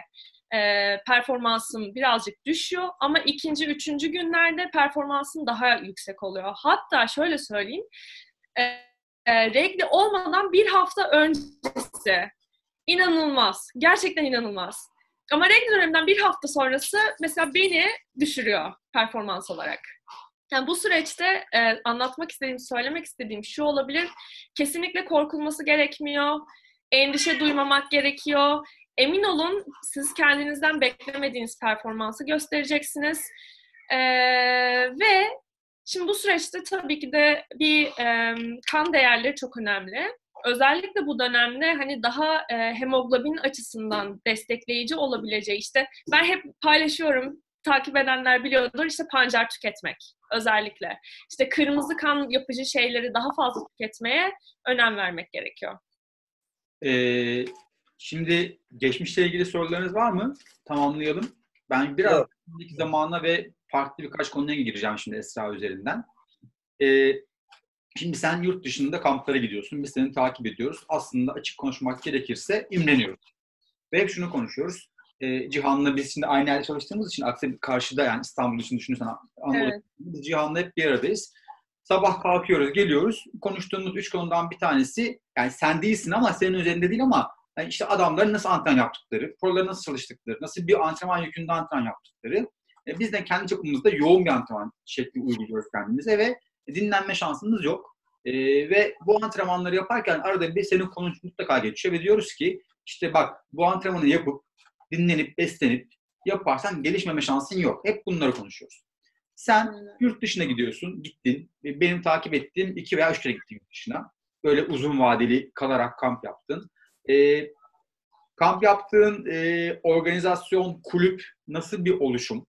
e, performansım birazcık düşüyor. Ama ikinci, üçüncü günlerde performansım daha yüksek oluyor. Hatta şöyle söyleyeyim. E, e, regli olmadan bir hafta öncesi inanılmaz. Gerçekten inanılmaz. Ama regl döneminden bir hafta sonrası mesela beni düşürüyor performans olarak. Yani bu süreçte e, anlatmak istediğim, söylemek istediğim şu olabilir. Kesinlikle korkulması gerekmiyor. Endişe duymamak gerekiyor. Emin olun siz kendinizden beklemediğiniz performansı göstereceksiniz. E, ve şimdi bu süreçte tabii ki de bir e, kan değerleri çok önemli özellikle bu dönemde hani daha e, hemoglobin açısından destekleyici olabileceği işte ben hep paylaşıyorum takip edenler biliyordur işte pancar tüketmek özellikle. İşte kırmızı kan yapıcı şeyleri daha fazla tüketmeye önem vermek gerekiyor. Ee, şimdi geçmişle ilgili sorularınız var mı? Tamamlayalım. Ben biraz şimdiki zamana ve farklı birkaç konuya gireceğim şimdi Esra üzerinden. Ee, Şimdi sen yurt dışında kamplara gidiyorsun. Biz seni takip ediyoruz. Aslında açık konuşmak gerekirse imreniyoruz. Ve hep şunu konuşuyoruz. E, Cihan'la biz şimdi aynı yerde çalıştığımız için aksi karşıda yani İstanbul için düşünürsen Anadolu evet. biz Cihan'la hep bir aradayız. Sabah kalkıyoruz, geliyoruz. Konuştuğumuz üç konudan bir tanesi yani sen değilsin ama senin üzerinde değil ama yani işte adamların nasıl antrenman yaptıkları, proları nasıl çalıştıkları, nasıl bir antrenman yükünde antrenman yaptıkları. E, biz de kendi çapımızda yoğun bir antrenman şekli uyguluyoruz kendimize ve dinlenme şansımız yok. E, ve bu antrenmanları yaparken arada bir senin konun mutlaka geçiyor ve diyoruz ki işte bak bu antrenmanı yapıp dinlenip beslenip yaparsan gelişmeme şansın yok. Hep bunları konuşuyoruz. Sen yurt dışına gidiyorsun, gittin. Benim takip ettiğim iki veya üç kere gittim yurt dışına. Böyle uzun vadeli kalarak kamp yaptın. E, kamp yaptığın e, organizasyon, kulüp nasıl bir oluşum?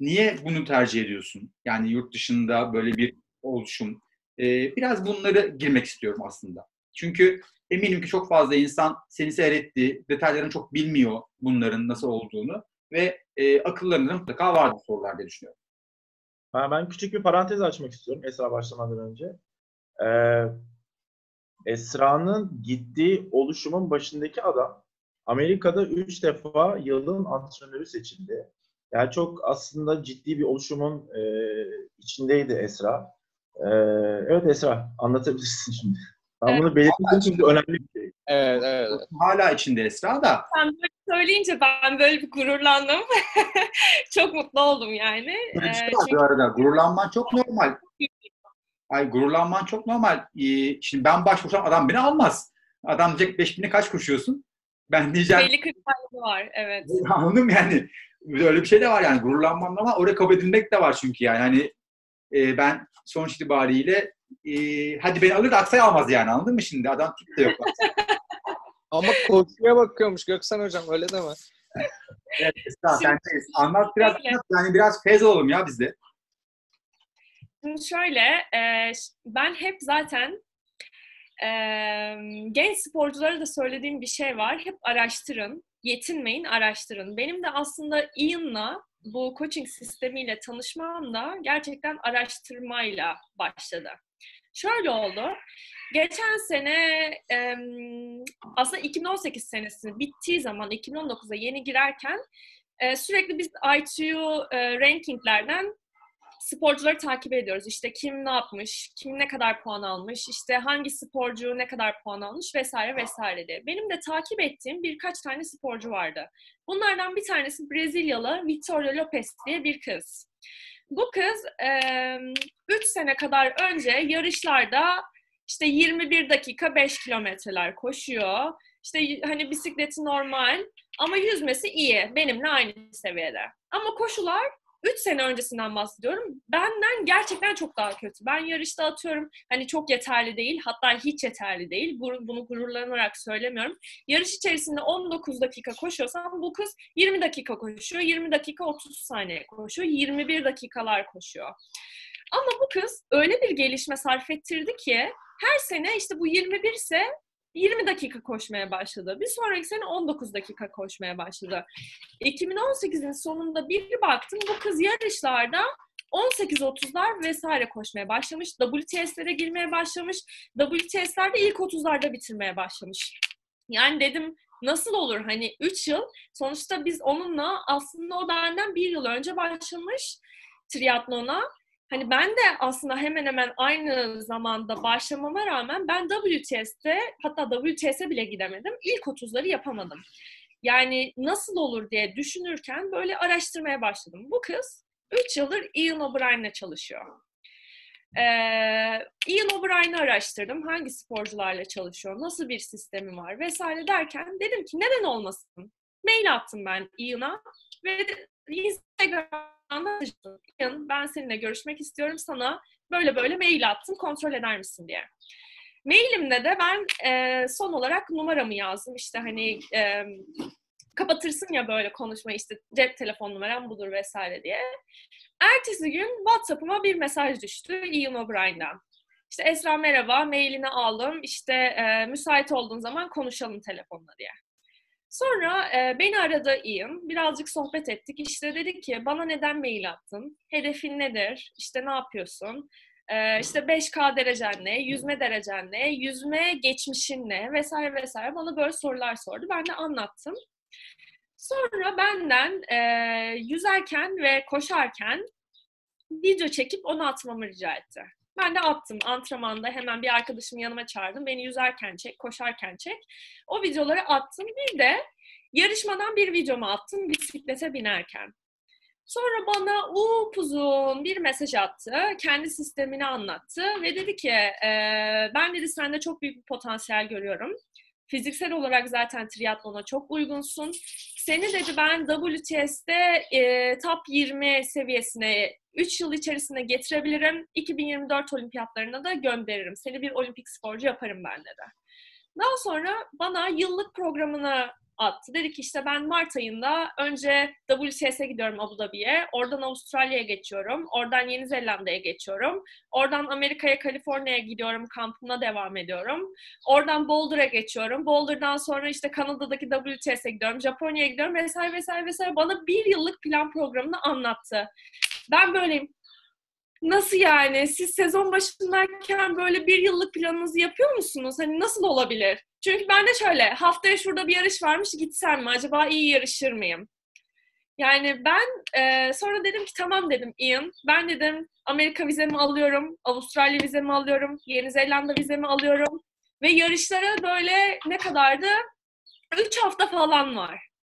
Niye bunu tercih ediyorsun? Yani yurt dışında böyle bir oluşum. Ee, biraz bunları girmek istiyorum aslında. Çünkü eminim ki çok fazla insan seni seyretti, detaylarını çok bilmiyor bunların nasıl olduğunu ve e, akıllarında mutlaka vardır sorular diye düşünüyorum. Ben küçük bir parantez açmak istiyorum Esra başlamadan önce. Ee, Esra'nın gittiği oluşumun başındaki adam Amerika'da 3 defa yılın antrenörü seçildi. Yani çok aslında ciddi bir oluşumun e, içindeydi Esra. E, evet Esra anlatabilirsin şimdi. Ben Evet. bunu belirttim çünkü önemli bir şey. Evet, evet. Hala içinde Esra da Sen böyle söyleyince ben böyle bir gururlandım. çok mutlu oldum yani. Ee, çünkü bu arada. Gururlanman çok normal. Ay gururlanman çok normal. Ee, şimdi ben başvursam adam beni almaz. Adam diyecek 5000'e kaç koşuyorsun? Ben diyeceğim belli kriterleri var. Evet. anladım yani. Öyle bir şey de var yani gururlanmam ama oraya kabul edilmek de var çünkü yani. Hani e, ben sonuç itibariyle e, hadi beni alır da Aksay almaz yani anladın mı şimdi? Adam tip de yok. Ama koşuya bakıyormuş Göksan hocam öyle deme. evet, sendeyiz. Anlat biraz, yani biraz fez olalım ya bizde. Şimdi şöyle, e, ben hep zaten e, genç sporculara da söylediğim bir şey var. Hep araştırın, yetinmeyin, araştırın. Benim de aslında Ian'la bu coaching sistemiyle tanışmam da gerçekten araştırmayla başladı. Şöyle oldu. Geçen sene e, aslında 2018 senesi bittiği zaman 2019'a yeni girerken e, sürekli biz ITU e, rankinglerden sporcuları takip ediyoruz. İşte kim ne yapmış, kim ne kadar puan almış, işte hangi sporcu ne kadar puan almış vesaire vesaire diye. Benim de takip ettiğim birkaç tane sporcu vardı. Bunlardan bir tanesi Brezilyalı Victoria Lopez diye bir kız. Bu kız 3 sene kadar önce yarışlarda işte 21 dakika 5 kilometreler koşuyor. İşte hani bisikleti normal ama yüzmesi iyi. Benimle aynı seviyede. Ama koşular 3 sene öncesinden bahsediyorum. Benden gerçekten çok daha kötü. Ben yarışta atıyorum hani çok yeterli değil. Hatta hiç yeterli değil. Bunu gururlanarak söylemiyorum. Yarış içerisinde 19 dakika koşuyorsam bu kız 20 dakika koşuyor. 20 dakika 30 saniye koşuyor. 21 dakikalar koşuyor. Ama bu kız öyle bir gelişme sarf ettirdi ki her sene işte bu 21 ise 20 dakika koşmaya başladı. Bir sonraki sene 19 dakika koşmaya başladı. 2018'in sonunda bir baktım bu kız yarışlarda 18-30'lar vesaire koşmaya başlamış. WTS'lere girmeye başlamış. WTS'lerde ilk 30'larda bitirmeye başlamış. Yani dedim nasıl olur hani 3 yıl sonuçta biz onunla aslında o benden bir yıl önce başlamış triatlona. Hani ben de aslında hemen hemen aynı zamanda başlamama rağmen ben WTS'te hatta WTS'e bile gidemedim. İlk 30'ları yapamadım. Yani nasıl olur diye düşünürken böyle araştırmaya başladım. Bu kız 3 yıldır Ian O'Brien'le çalışıyor. Ee, Ian O'Brien'i araştırdım. Hangi sporcularla çalışıyor, nasıl bir sistemi var vesaire derken dedim ki neden olmasın? Mail attım ben Ian'a ve de- Yazdım. Ian ben seninle görüşmek istiyorum sana böyle böyle mail attım kontrol eder misin diye. Mailimde de ben e, son olarak numaramı yazdım. İşte hani e, kapatırsın ya böyle konuşmayı işte cep telefon numaram budur vesaire diye. Ertesi gün WhatsApp'ıma bir mesaj düştü Ian O'Brien'den. İşte Esra merhaba, mailini aldım. İşte e, müsait olduğun zaman konuşalım telefonla diye. Sonra e, beni aradı Ian. Birazcık sohbet ettik. İşte dedi ki bana neden mail attın? Hedefin nedir? İşte ne yapıyorsun? E, işte 5K derecen ne? Yüzme derecen ne? Yüzme geçmişin ne? Vesaire vesaire. Bana böyle sorular sordu. Ben de anlattım. Sonra benden e, yüzerken ve koşarken video çekip onu atmamı rica etti. Ben de attım antrenmanda hemen bir arkadaşımı yanıma çağırdım. Beni yüzerken çek, koşarken çek. O videoları attım. Bir de yarışmadan bir videomu attım bisiklete binerken. Sonra bana upuzun bir mesaj attı. Kendi sistemini anlattı ve dedi ki e, ben dedi sende çok büyük bir potansiyel görüyorum. Fiziksel olarak zaten triatlona çok uygunsun. Seni dedi ben WTS'de e, top 20 seviyesine 3 yıl içerisinde getirebilirim. 2024 olimpiyatlarına da gönderirim. Seni bir olimpik sporcu yaparım ben dedi. Daha sonra bana yıllık programını attı. Dedi ki işte ben Mart ayında önce WCS'e gidiyorum Abu Dhabi'ye. Oradan Avustralya'ya geçiyorum. Oradan Yeni Zelanda'ya geçiyorum. Oradan Amerika'ya, Kaliforniya'ya gidiyorum. Kampına devam ediyorum. Oradan Boulder'a geçiyorum. Boulder'dan sonra işte Kanada'daki WCS'e gidiyorum. Japonya'ya gidiyorum vesaire vesaire vesaire. Bana bir yıllık plan programını anlattı. Ben böyleyim. Nasıl yani? Siz sezon başındayken böyle bir yıllık planınızı yapıyor musunuz? Hani nasıl olabilir? Çünkü ben de şöyle, haftaya şurada bir yarış varmış, gitsem mi? Acaba iyi yarışır mıyım? Yani ben e, sonra dedim ki tamam dedim Ian. Ben dedim Amerika vizemi alıyorum, Avustralya vizemi alıyorum, Yeni Zelanda vizemi alıyorum. Ve yarışlara böyle ne kadardı? Üç hafta falan var.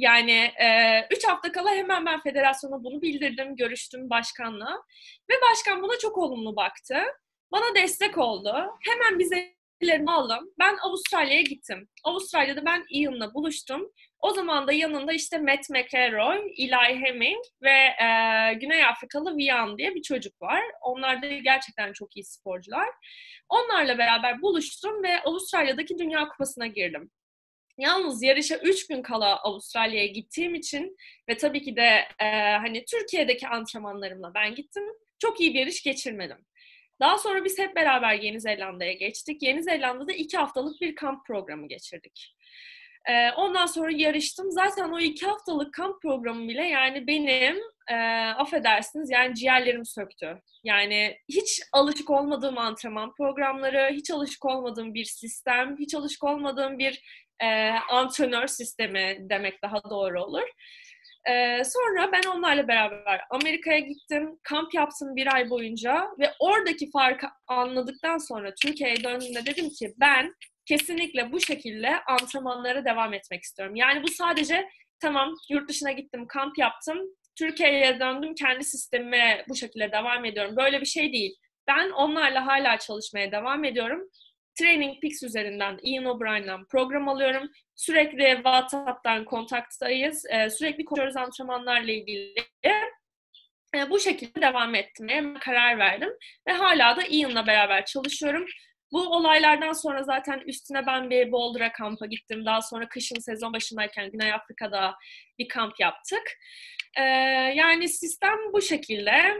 Yani e, üç hafta kala hemen ben federasyona bunu bildirdim, görüştüm başkanla. Ve başkan buna çok olumlu baktı. Bana destek oldu. Hemen vizelerimi aldım. Ben Avustralya'ya gittim. Avustralya'da ben Ian'la buluştum. O zaman da yanında işte Matt McElroy, Eli Hemming ve e, Güney Afrikalı Vian diye bir çocuk var. Onlar da gerçekten çok iyi sporcular. Onlarla beraber buluştum ve Avustralya'daki Dünya Kupası'na girdim. Yalnız yarışa 3 gün kala Avustralya'ya gittiğim için ve tabii ki de e, hani Türkiye'deki antrenmanlarımla ben gittim. Çok iyi bir yarış geçirmedim. Daha sonra biz hep beraber Yeni Zelanda'ya geçtik. Yeni Zelanda'da iki haftalık bir kamp programı geçirdik. E, ondan sonra yarıştım. Zaten o iki haftalık kamp programı bile yani benim e, affedersiniz yani ciğerlerim söktü. Yani hiç alışık olmadığım antrenman programları, hiç alışık olmadığım bir sistem, hiç alışık olmadığım bir e, antrenör sistemi demek daha doğru olur. E, sonra ben onlarla beraber Amerika'ya gittim, kamp yaptım bir ay boyunca ve oradaki farkı anladıktan sonra Türkiye'ye döndüğümde dedim ki ben kesinlikle bu şekilde antrenmanlara devam etmek istiyorum. Yani bu sadece tamam yurt dışına gittim, kamp yaptım, Türkiye'ye döndüm, kendi sistemime bu şekilde devam ediyorum. Böyle bir şey değil. Ben onlarla hala çalışmaya devam ediyorum Training Peaks üzerinden Ian O'Brien'den program alıyorum. Sürekli WhatsApp'tan kontaktayız. Ee, sürekli konuşuyoruz antrenmanlarla ilgili. Ee, bu şekilde devam etmeye karar verdim. Ve hala da Ian'la beraber çalışıyorum. Bu olaylardan sonra zaten üstüne ben bir Boulder'a kampa gittim. Daha sonra kışın sezon başındayken Güney Afrika'da bir kamp yaptık. Ee, yani sistem bu şekilde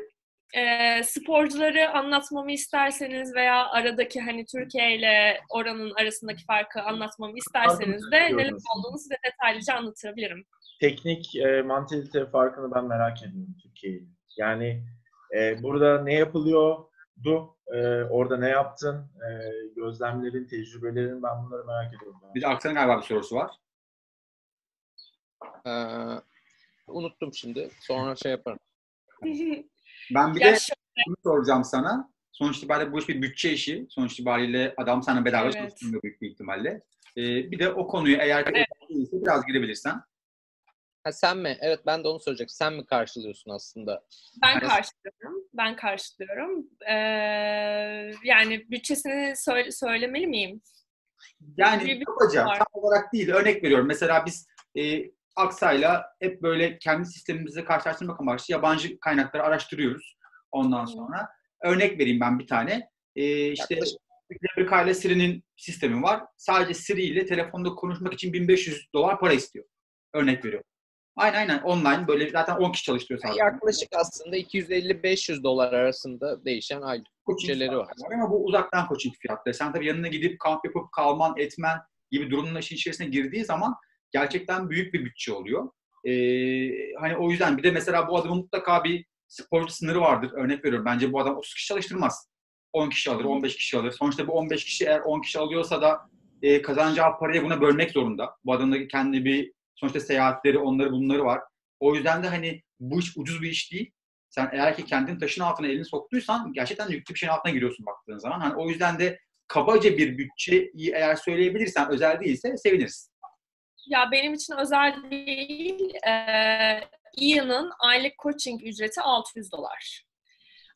e, sporcuları anlatmamı isterseniz veya aradaki hani Türkiye ile oranın arasındaki farkı anlatmamı isterseniz de neler olduğunu size detaylıca anlatabilirim. Teknik e, mantalite farkını ben merak ediyorum Türkiye'yi. Yani e, burada ne yapılıyordu, e, orada ne yaptın, e, gözlemlerin, tecrübelerin ben bunları merak ediyorum. Bir de Aksan'ın galiba bir sorusu var. Ee, unuttum şimdi. Sonra şey yaparım. Ben bir ya de şöyle. şunu soracağım sana. Sonuç itibariyle bu iş bir bütçe işi. Sonuç itibariyle adam sana bedava evet. çalıştırmıyor büyük bir ihtimalle. Ee, bir de o konuyu eğer evet. değilse biraz girebilirsen. Ha, sen mi? Evet ben de onu soracaktım. Sen mi karşılıyorsun aslında? Ben yani... karşılıyorum. Ben karşılıyorum. Ee, yani bütçesini söyle, söylemeli miyim? Yani kabaca tam olarak değil. Örnek veriyorum. Mesela biz e, Aksa'yla hep böyle kendi sistemimizi karşılaştırmak amaçlı yabancı kaynakları araştırıyoruz ondan sonra. Örnek vereyim ben bir tane. Ee, işte Replika ile Siri'nin sistemi var. Sadece Siri ile telefonda konuşmak için 1500 dolar para istiyor. Örnek veriyorum. Aynen aynen online böyle zaten 10 kişi çalıştırıyor sadece. Yaklaşık aslında 250-500 dolar arasında değişen aylık bütçeleri var. var. Ama bu uzaktan coaching fiyatları. Sen tabii yanına gidip kamp yapıp kalman, etmen gibi durumlar işin içerisine girdiği zaman gerçekten büyük bir bütçe oluyor. Ee, hani o yüzden bir de mesela bu adamın mutlaka bir sporcu sınırı vardır. Örnek veriyorum. Bence bu adam 30 kişi çalıştırmaz. 10 kişi alır, 15 kişi alır. Sonuçta bu 15 kişi eğer 10 kişi alıyorsa da e, kazanacağı parayı buna bölmek zorunda. Bu adamın da kendi bir sonuçta seyahatleri, onları bunları var. O yüzden de hani bu iş ucuz bir iş değil. Sen eğer ki kendin taşın altına elini soktuysan gerçekten yüklü bir şeyin altına giriyorsun baktığın zaman. Hani o yüzden de kabaca bir bütçeyi eğer söyleyebilirsen özel değilse seviniriz. Ya benim için özel değil. Ee, Ian'ın aylık coaching ücreti 600 dolar.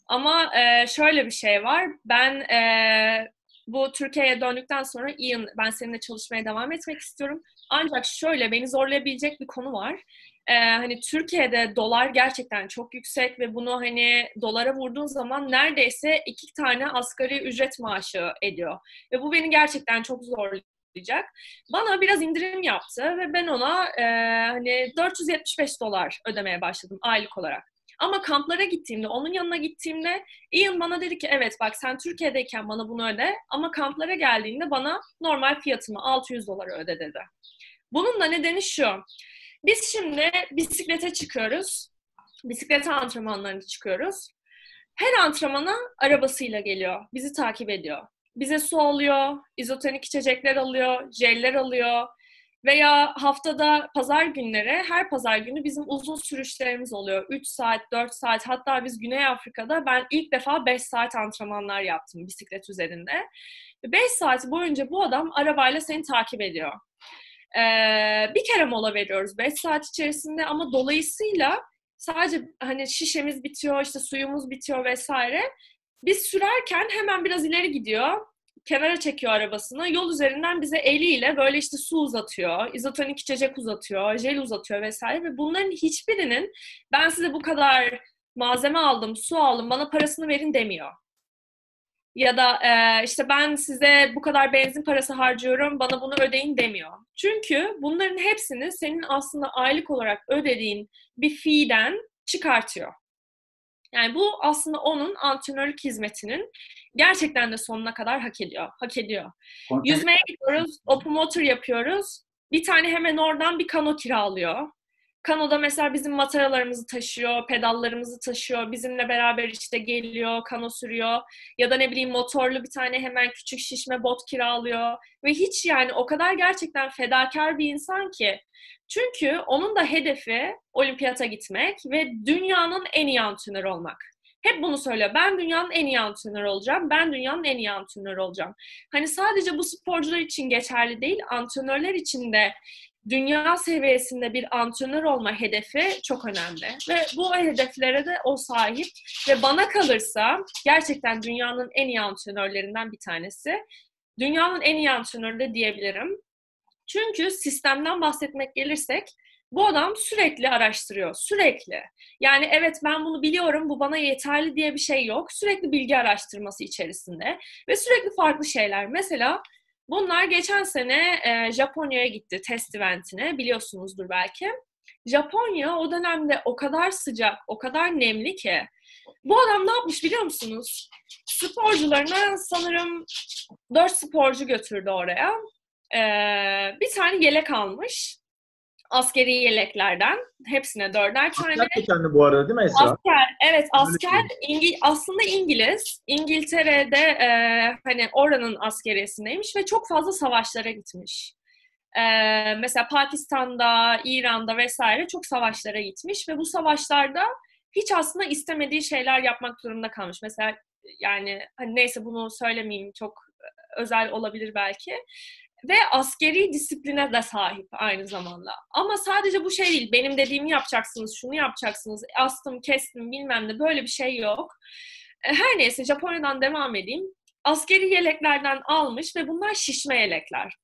Ama e, şöyle bir şey var. Ben e, bu Türkiye'ye döndükten sonra Ian ben seninle çalışmaya devam etmek istiyorum. Ancak şöyle beni zorlayabilecek bir konu var. Ee, hani Türkiye'de dolar gerçekten çok yüksek ve bunu hani dolara vurduğun zaman neredeyse iki tane asgari ücret maaşı ediyor. Ve bu beni gerçekten çok zorluyor başlayacak. Bana biraz indirim yaptı ve ben ona e, hani 475 dolar ödemeye başladım aylık olarak. Ama kamplara gittiğimde, onun yanına gittiğimde Ian bana dedi ki evet bak sen Türkiye'deyken bana bunu öde ama kamplara geldiğinde bana normal fiyatımı 600 dolara öde dedi. Bunun da nedeni şu. Biz şimdi bisiklete çıkıyoruz. Bisiklet antrenmanlarına çıkıyoruz. Her antrenmana arabasıyla geliyor. Bizi takip ediyor. Bize su alıyor, izotonik içecekler alıyor, jeller alıyor. Veya haftada pazar günleri, her pazar günü bizim uzun sürüşlerimiz oluyor. 3 saat, 4 saat, hatta biz Güney Afrika'da ben ilk defa 5 saat antrenmanlar yaptım bisiklet üzerinde. 5 saat boyunca bu adam arabayla seni takip ediyor. Ee, bir kere mola veriyoruz 5 saat içerisinde ama dolayısıyla sadece hani şişemiz bitiyor, işte suyumuz bitiyor vesaire. Biz sürerken hemen biraz ileri gidiyor. Kenara çekiyor arabasını. Yol üzerinden bize eliyle böyle işte su uzatıyor, izotonik içecek uzatıyor, jel uzatıyor vesaire ve bunların hiçbirinin ben size bu kadar malzeme aldım, su aldım, bana parasını verin demiyor. Ya da e, işte ben size bu kadar benzin parası harcıyorum, bana bunu ödeyin demiyor. Çünkü bunların hepsini senin aslında aylık olarak ödediğin bir fee'den çıkartıyor. Yani bu aslında onun antrenörlük hizmetinin gerçekten de sonuna kadar hak ediyor. Hak ediyor. Yüzmeye gidiyoruz, open water yapıyoruz. Bir tane hemen oradan bir kano kiralıyor. Kano'da mesela bizim mataralarımızı taşıyor, pedallarımızı taşıyor, bizimle beraber işte geliyor, kano sürüyor ya da ne bileyim motorlu bir tane hemen küçük şişme bot kiralıyor ve hiç yani o kadar gerçekten fedakar bir insan ki çünkü onun da hedefi olimpiyata gitmek ve dünyanın en iyi antrenörü olmak. Hep bunu söylüyor. Ben dünyanın en iyi antrenörü olacağım. Ben dünyanın en iyi antrenörü olacağım. Hani sadece bu sporcular için geçerli değil, antrenörler için de dünya seviyesinde bir antrenör olma hedefi çok önemli. Ve bu hedeflere de o sahip. Ve bana kalırsa gerçekten dünyanın en iyi antrenörlerinden bir tanesi. Dünyanın en iyi antrenörü de diyebilirim. Çünkü sistemden bahsetmek gelirsek bu adam sürekli araştırıyor, sürekli. Yani evet ben bunu biliyorum, bu bana yeterli diye bir şey yok. Sürekli bilgi araştırması içerisinde ve sürekli farklı şeyler. Mesela bunlar geçen sene e, Japonya'ya gitti test eventine, biliyorsunuzdur belki. Japonya o dönemde o kadar sıcak, o kadar nemli ki. Bu adam ne yapmış biliyor musunuz? Sporcularına sanırım dört sporcu götürdü oraya ee, bir tane yelek almış. Askeri yeleklerden. Hepsine dörder tane. Asker bu arada değil mi Esra? Asker, evet asker. İngi, aslında İngiliz. İngiltere'de e, hani oranın askeriyesindeymiş ve çok fazla savaşlara gitmiş. Ee, mesela Pakistan'da, İran'da vesaire çok savaşlara gitmiş ve bu savaşlarda hiç aslında istemediği şeyler yapmak durumunda kalmış. Mesela yani hani neyse bunu söylemeyeyim çok özel olabilir belki ve askeri disipline de sahip aynı zamanda. Ama sadece bu şey değil. Benim dediğimi yapacaksınız, şunu yapacaksınız, astım, kestim bilmem ne böyle bir şey yok. E, her neyse Japonya'dan devam edeyim. Askeri yeleklerden almış ve bunlar şişme yelekler.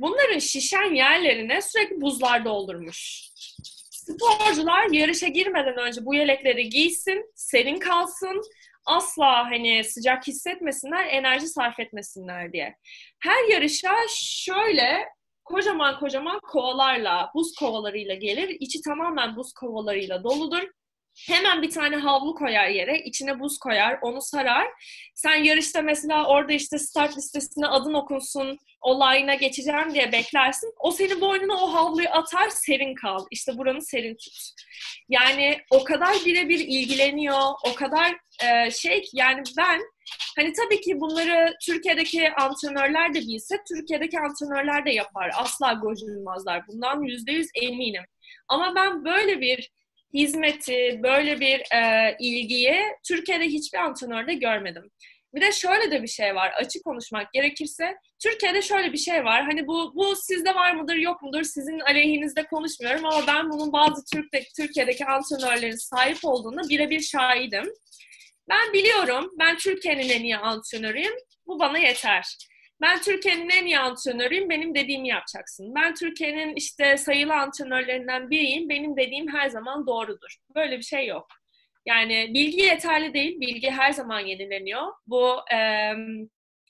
Bunların şişen yerlerine sürekli buzlar doldurmuş. Sporcular yarışa girmeden önce bu yelekleri giysin, serin kalsın asla hani sıcak hissetmesinler, enerji sarf etmesinler diye. Her yarışa şöyle kocaman kocaman kovalarla, buz kovalarıyla gelir. İçi tamamen buz kovalarıyla doludur. Hemen bir tane havlu koyar yere, içine buz koyar, onu sarar. Sen yarışta mesela orada işte start listesine adın okunsun, o line'a geçeceğim diye beklersin. O senin boynuna o havluyu atar, serin kal. İşte buranı serin tut. Yani o kadar birebir ilgileniyor, o kadar e, şey yani ben hani tabii ki bunları Türkiye'deki antrenörler de bilse Türkiye'deki antrenörler de yapar. Asla gocunmazlar. Bundan yüzde yüz eminim. Ama ben böyle bir hizmeti, böyle bir e, ilgiyi Türkiye'de hiçbir antrenörde görmedim. Bir de şöyle de bir şey var. Açık konuşmak gerekirse Türkiye'de şöyle bir şey var. Hani bu bu sizde var mıdır yok mudur? Sizin aleyhinizde konuşmuyorum ama ben bunun bazı Türk'te, Türkiye'deki antrenörlerin sahip olduğunu birebir şahidim. Ben biliyorum. Ben Türkiye'nin en iyi antrenörüyüm. Bu bana yeter. Ben Türkiye'nin en iyi antrenörüyüm, benim dediğimi yapacaksın. Ben Türkiye'nin işte sayılı antrenörlerinden biriyim, benim dediğim her zaman doğrudur. Böyle bir şey yok. Yani bilgi yeterli değil, bilgi her zaman yenileniyor. Bu e,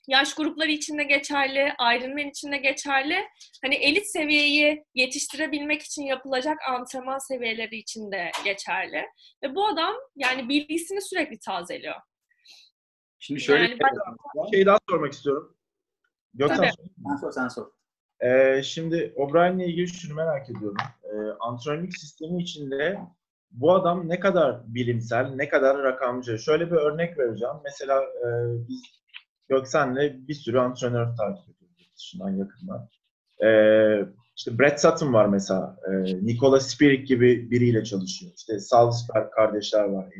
yaş grupları için de geçerli, Ironman için de geçerli. Hani elit seviyeyi yetiştirebilmek için yapılacak antrenman seviyeleri için de geçerli. Ve bu adam yani bilgisini sürekli tazeliyor. Şimdi şöyle Yani bir şey daha sormak istiyorum. Gökhan sen sor, sen sor. Ee, şimdi O'Brien'le ilgili şunu merak ediyorum. Ee, antrenörlük sistemi içinde bu adam ne kadar bilimsel, ne kadar rakamcı? Şöyle bir örnek vereceğim. Mesela e, biz Göksen'le bir sürü antrenör takip ediyoruz dışından yakından. Ee, işte Brett Sutton var mesela. Ee, Nikola Spirik gibi biriyle çalışıyor. İşte Salzberg kardeşler var.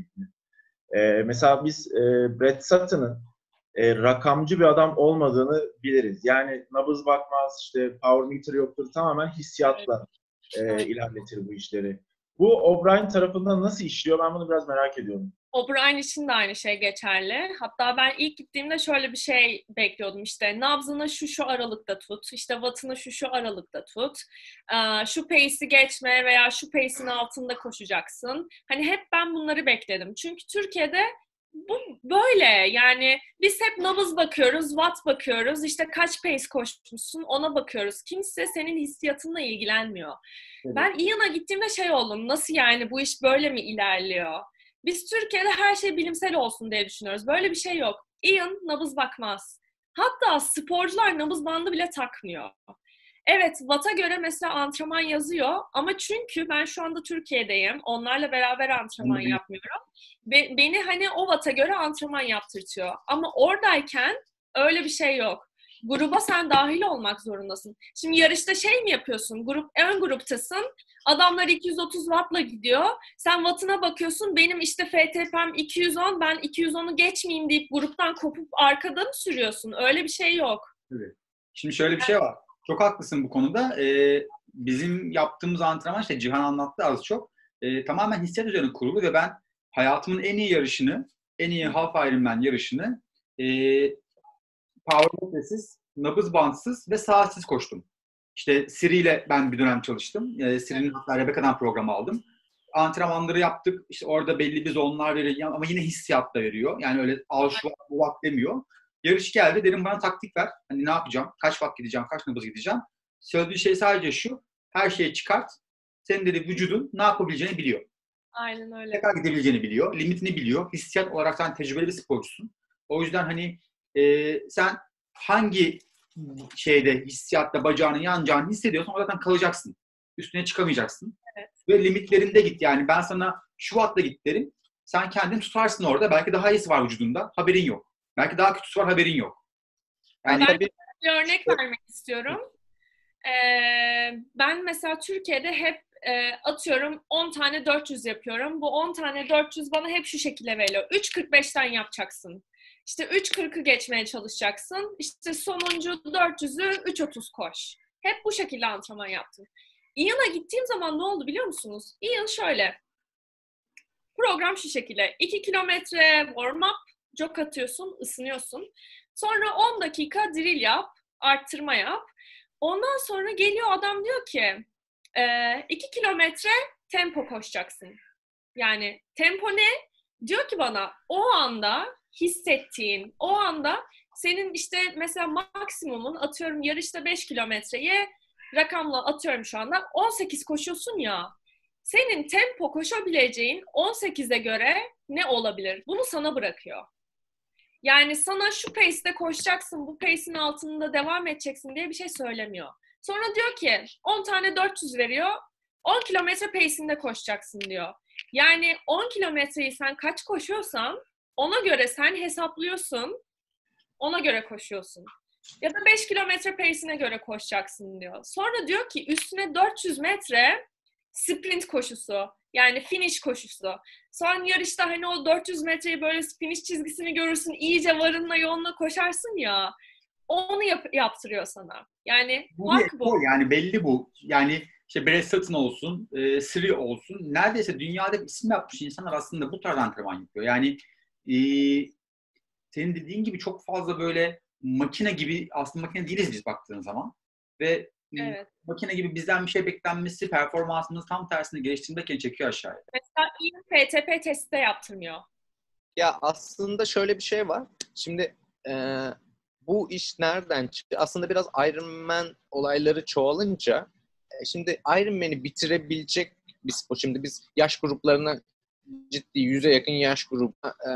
Ee, mesela biz e, Brett Sutton'ın e, rakamcı bir adam olmadığını biliriz. Yani nabız bakmaz, işte power meter yoktur. Tamamen hissiyatla e, ilerletir bu işleri. Bu O'Brien tarafından nasıl işliyor? Ben bunu biraz merak ediyorum. O'Brien için de aynı şey geçerli. Hatta ben ilk gittiğimde şöyle bir şey bekliyordum işte nabzını şu şu aralıkta tut, işte wattını şu şu aralıkta tut, Aa, şu pace'i geçme veya şu pace'in altında koşacaksın. Hani hep ben bunları bekledim. Çünkü Türkiye'de bu böyle yani biz hep nabız bakıyoruz, watt bakıyoruz, işte kaç pace koşmuşsun ona bakıyoruz. Kimse senin hissiyatınla ilgilenmiyor. Evet. Ben Ian'a gittiğimde şey oldum, nasıl yani bu iş böyle mi ilerliyor? Biz Türkiye'de her şey bilimsel olsun diye düşünüyoruz. Böyle bir şey yok. Ian nabız bakmaz. Hatta sporcular nabız bandı bile takmıyor. Evet, Watt'a göre mesela antrenman yazıyor ama çünkü ben şu anda Türkiye'deyim. Onlarla beraber antrenman Hı. yapmıyorum. Be- beni hani o Watt'a göre antrenman yaptırtıyor. Ama oradayken öyle bir şey yok. Gruba sen dahil olmak zorundasın. Şimdi yarışta şey mi yapıyorsun? Grup ön gruptasın. Adamlar 230 wattla gidiyor. Sen wattına bakıyorsun. Benim işte FTP'm 210. Ben 210'u geçmeyeyim deyip gruptan kopup arkada mı sürüyorsun? Öyle bir şey yok. Şimdi şöyle bir şey var. Çok haklısın bu konuda. Ee, bizim yaptığımız antrenman işte Cihan anlattı az çok. Ee, tamamen hissiyat üzerine kurulu ve ben hayatımın en iyi yarışını, en iyi half Ironman yarışını e, power metresiz, nabız bantsız ve saatsiz koştum. İşte Siri ile ben bir dönem çalıştım. Ee, Siri'nin hatta Rebecca'dan programı aldım. Antrenmanları yaptık. İşte orada belli bir zonlar veriyor ama yine hissiyat da veriyor. Yani öyle al şu demiyor. Yarış geldi. Dedim bana taktik ver. Hani ne yapacağım? Kaç vak gideceğim? Kaç nabız gideceğim? Söylediği şey sadece şu. Her şeyi çıkart. Senin dedi vücudun ne yapabileceğini biliyor. Aynen öyle. Ne kadar gidebileceğini biliyor. Limitini biliyor. Hissiyat olarak sen tecrübeli bir sporcusun. O yüzden hani e, sen hangi şeyde hissiyatta bacağının yanacağını hissediyorsan o zaten kalacaksın. Üstüne çıkamayacaksın. Evet. Ve limitlerinde git. Yani ben sana şu wattla git derim. Sen kendini tutarsın orada. Belki daha iyisi var vücudunda. Haberin yok. Belki daha kötüsü var haberin yok. Yani Ben- tabii bir örnek vermek istiyorum. Ee, ben mesela Türkiye'de hep e, atıyorum 10 tane 400 yapıyorum. Bu 10 tane 400 bana hep şu şekilde veriliyor. 3.45'ten yapacaksın. İşte 3.40'ı geçmeye çalışacaksın. İşte sonuncu 400'ü 3.30 koş. Hep bu şekilde antrenman yaptım. Ian'a gittiğim zaman ne oldu biliyor musunuz? Ian şöyle. Program şu şekilde. 2 kilometre warm up, jog atıyorsun, ısınıyorsun. Sonra 10 dakika drill yap, arttırma yap. Ondan sonra geliyor adam diyor ki 2 kilometre tempo koşacaksın. Yani tempo ne? Diyor ki bana o anda hissettiğin, o anda senin işte mesela maksimumun atıyorum yarışta 5 kilometreye rakamla atıyorum şu anda 18 koşuyorsun ya. Senin tempo koşabileceğin 18'e göre ne olabilir? Bunu sana bırakıyor. Yani sana şu pace'de koşacaksın, bu pace'in altında devam edeceksin diye bir şey söylemiyor. Sonra diyor ki 10 tane 400 veriyor, 10 kilometre pace'inde koşacaksın diyor. Yani 10 kilometreyi sen kaç koşuyorsan ona göre sen hesaplıyorsun, ona göre koşuyorsun. Ya da 5 kilometre pace'ine göre koşacaksın diyor. Sonra diyor ki üstüne 400 metre sprint koşusu. Yani finish koşusu. Son yarışta hani o 400 metreyi böyle finish çizgisini görürsün. iyice varınla yoğunla koşarsın ya. Onu yap- yaptırıyor sana. Yani Bu fark bu. yani belli bu. Yani işte Brett Sutton olsun, e, Siri olsun. Neredeyse dünyada bir isim yapmış insanlar aslında bu tarz antrenman yapıyor. Yani e, senin dediğin gibi çok fazla böyle makine gibi aslında makine değiliz biz baktığın zaman. Ve Evet. makine gibi bizden bir şey beklenmesi performansımızı tam tersine geliştirmekten çekiyor aşağıya. Mesela iyi PTP testi de yaptırmıyor. Ya aslında şöyle bir şey var. Şimdi e, bu iş nereden çıktı? Aslında biraz Iron Man olayları çoğalınca e, şimdi Iron Man'i bitirebilecek bir spor. Şimdi biz yaş gruplarına ciddi yüze yakın yaş grubuna e,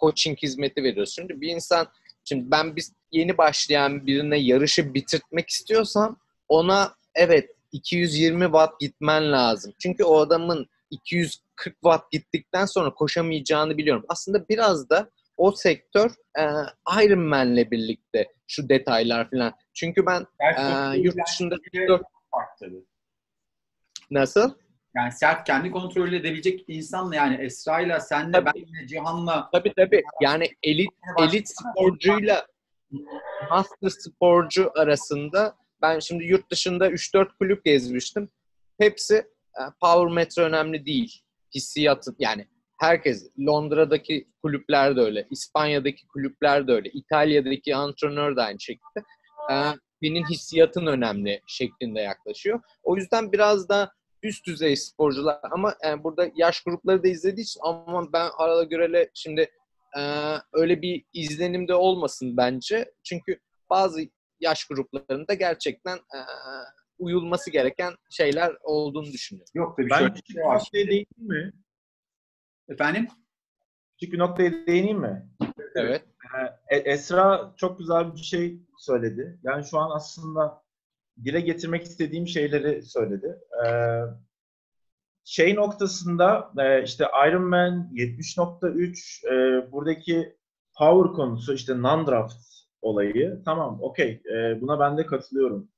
coaching hizmeti veriyoruz. Şimdi bir insan şimdi ben biz yeni başlayan birine yarışı bitirtmek istiyorsam ona evet 220 watt gitmen lazım. Çünkü o adamın 240 watt gittikten sonra koşamayacağını biliyorum. Aslında biraz da o sektör e, Iron Man'le birlikte şu detaylar falan. Çünkü ben e, yurt dışında farklı. Nasıl? Yani sert kendi kontrol edebilecek insanla yani Esra'yla senle Tabii. benle Cihan'la Tabii tabii. Yani elit elit sporcuyla master sporcu arasında ben şimdi yurt dışında 3-4 kulüp gezmiştim. Hepsi e, power metre önemli değil. Hissiyatı yani herkes Londra'daki kulüpler de öyle, İspanya'daki kulüpler de öyle, İtalya'daki antrenör de aynı şekilde. E, senin hissiyatın önemli şeklinde yaklaşıyor. O yüzden biraz da üst düzey sporcular ama yani burada yaş grupları da izlediği için ama ben Arada Görel'e şimdi e, öyle bir izlenim de olmasın bence. Çünkü bazı yaş gruplarında gerçekten e, uyulması gereken şeyler olduğunu düşünüyorum. yok tabii Ben şöyle bir küçük şey bir var. noktaya değineyim mi? Efendim? Küçük bir noktaya değineyim mi? Evet. E, Esra çok güzel bir şey söyledi. Yani şu an aslında dile getirmek istediğim şeyleri söyledi. Ee, şey noktasında işte Iron Man 70.3 e, buradaki power konusu işte non-draft olayı tamam okey e, buna ben de katılıyorum.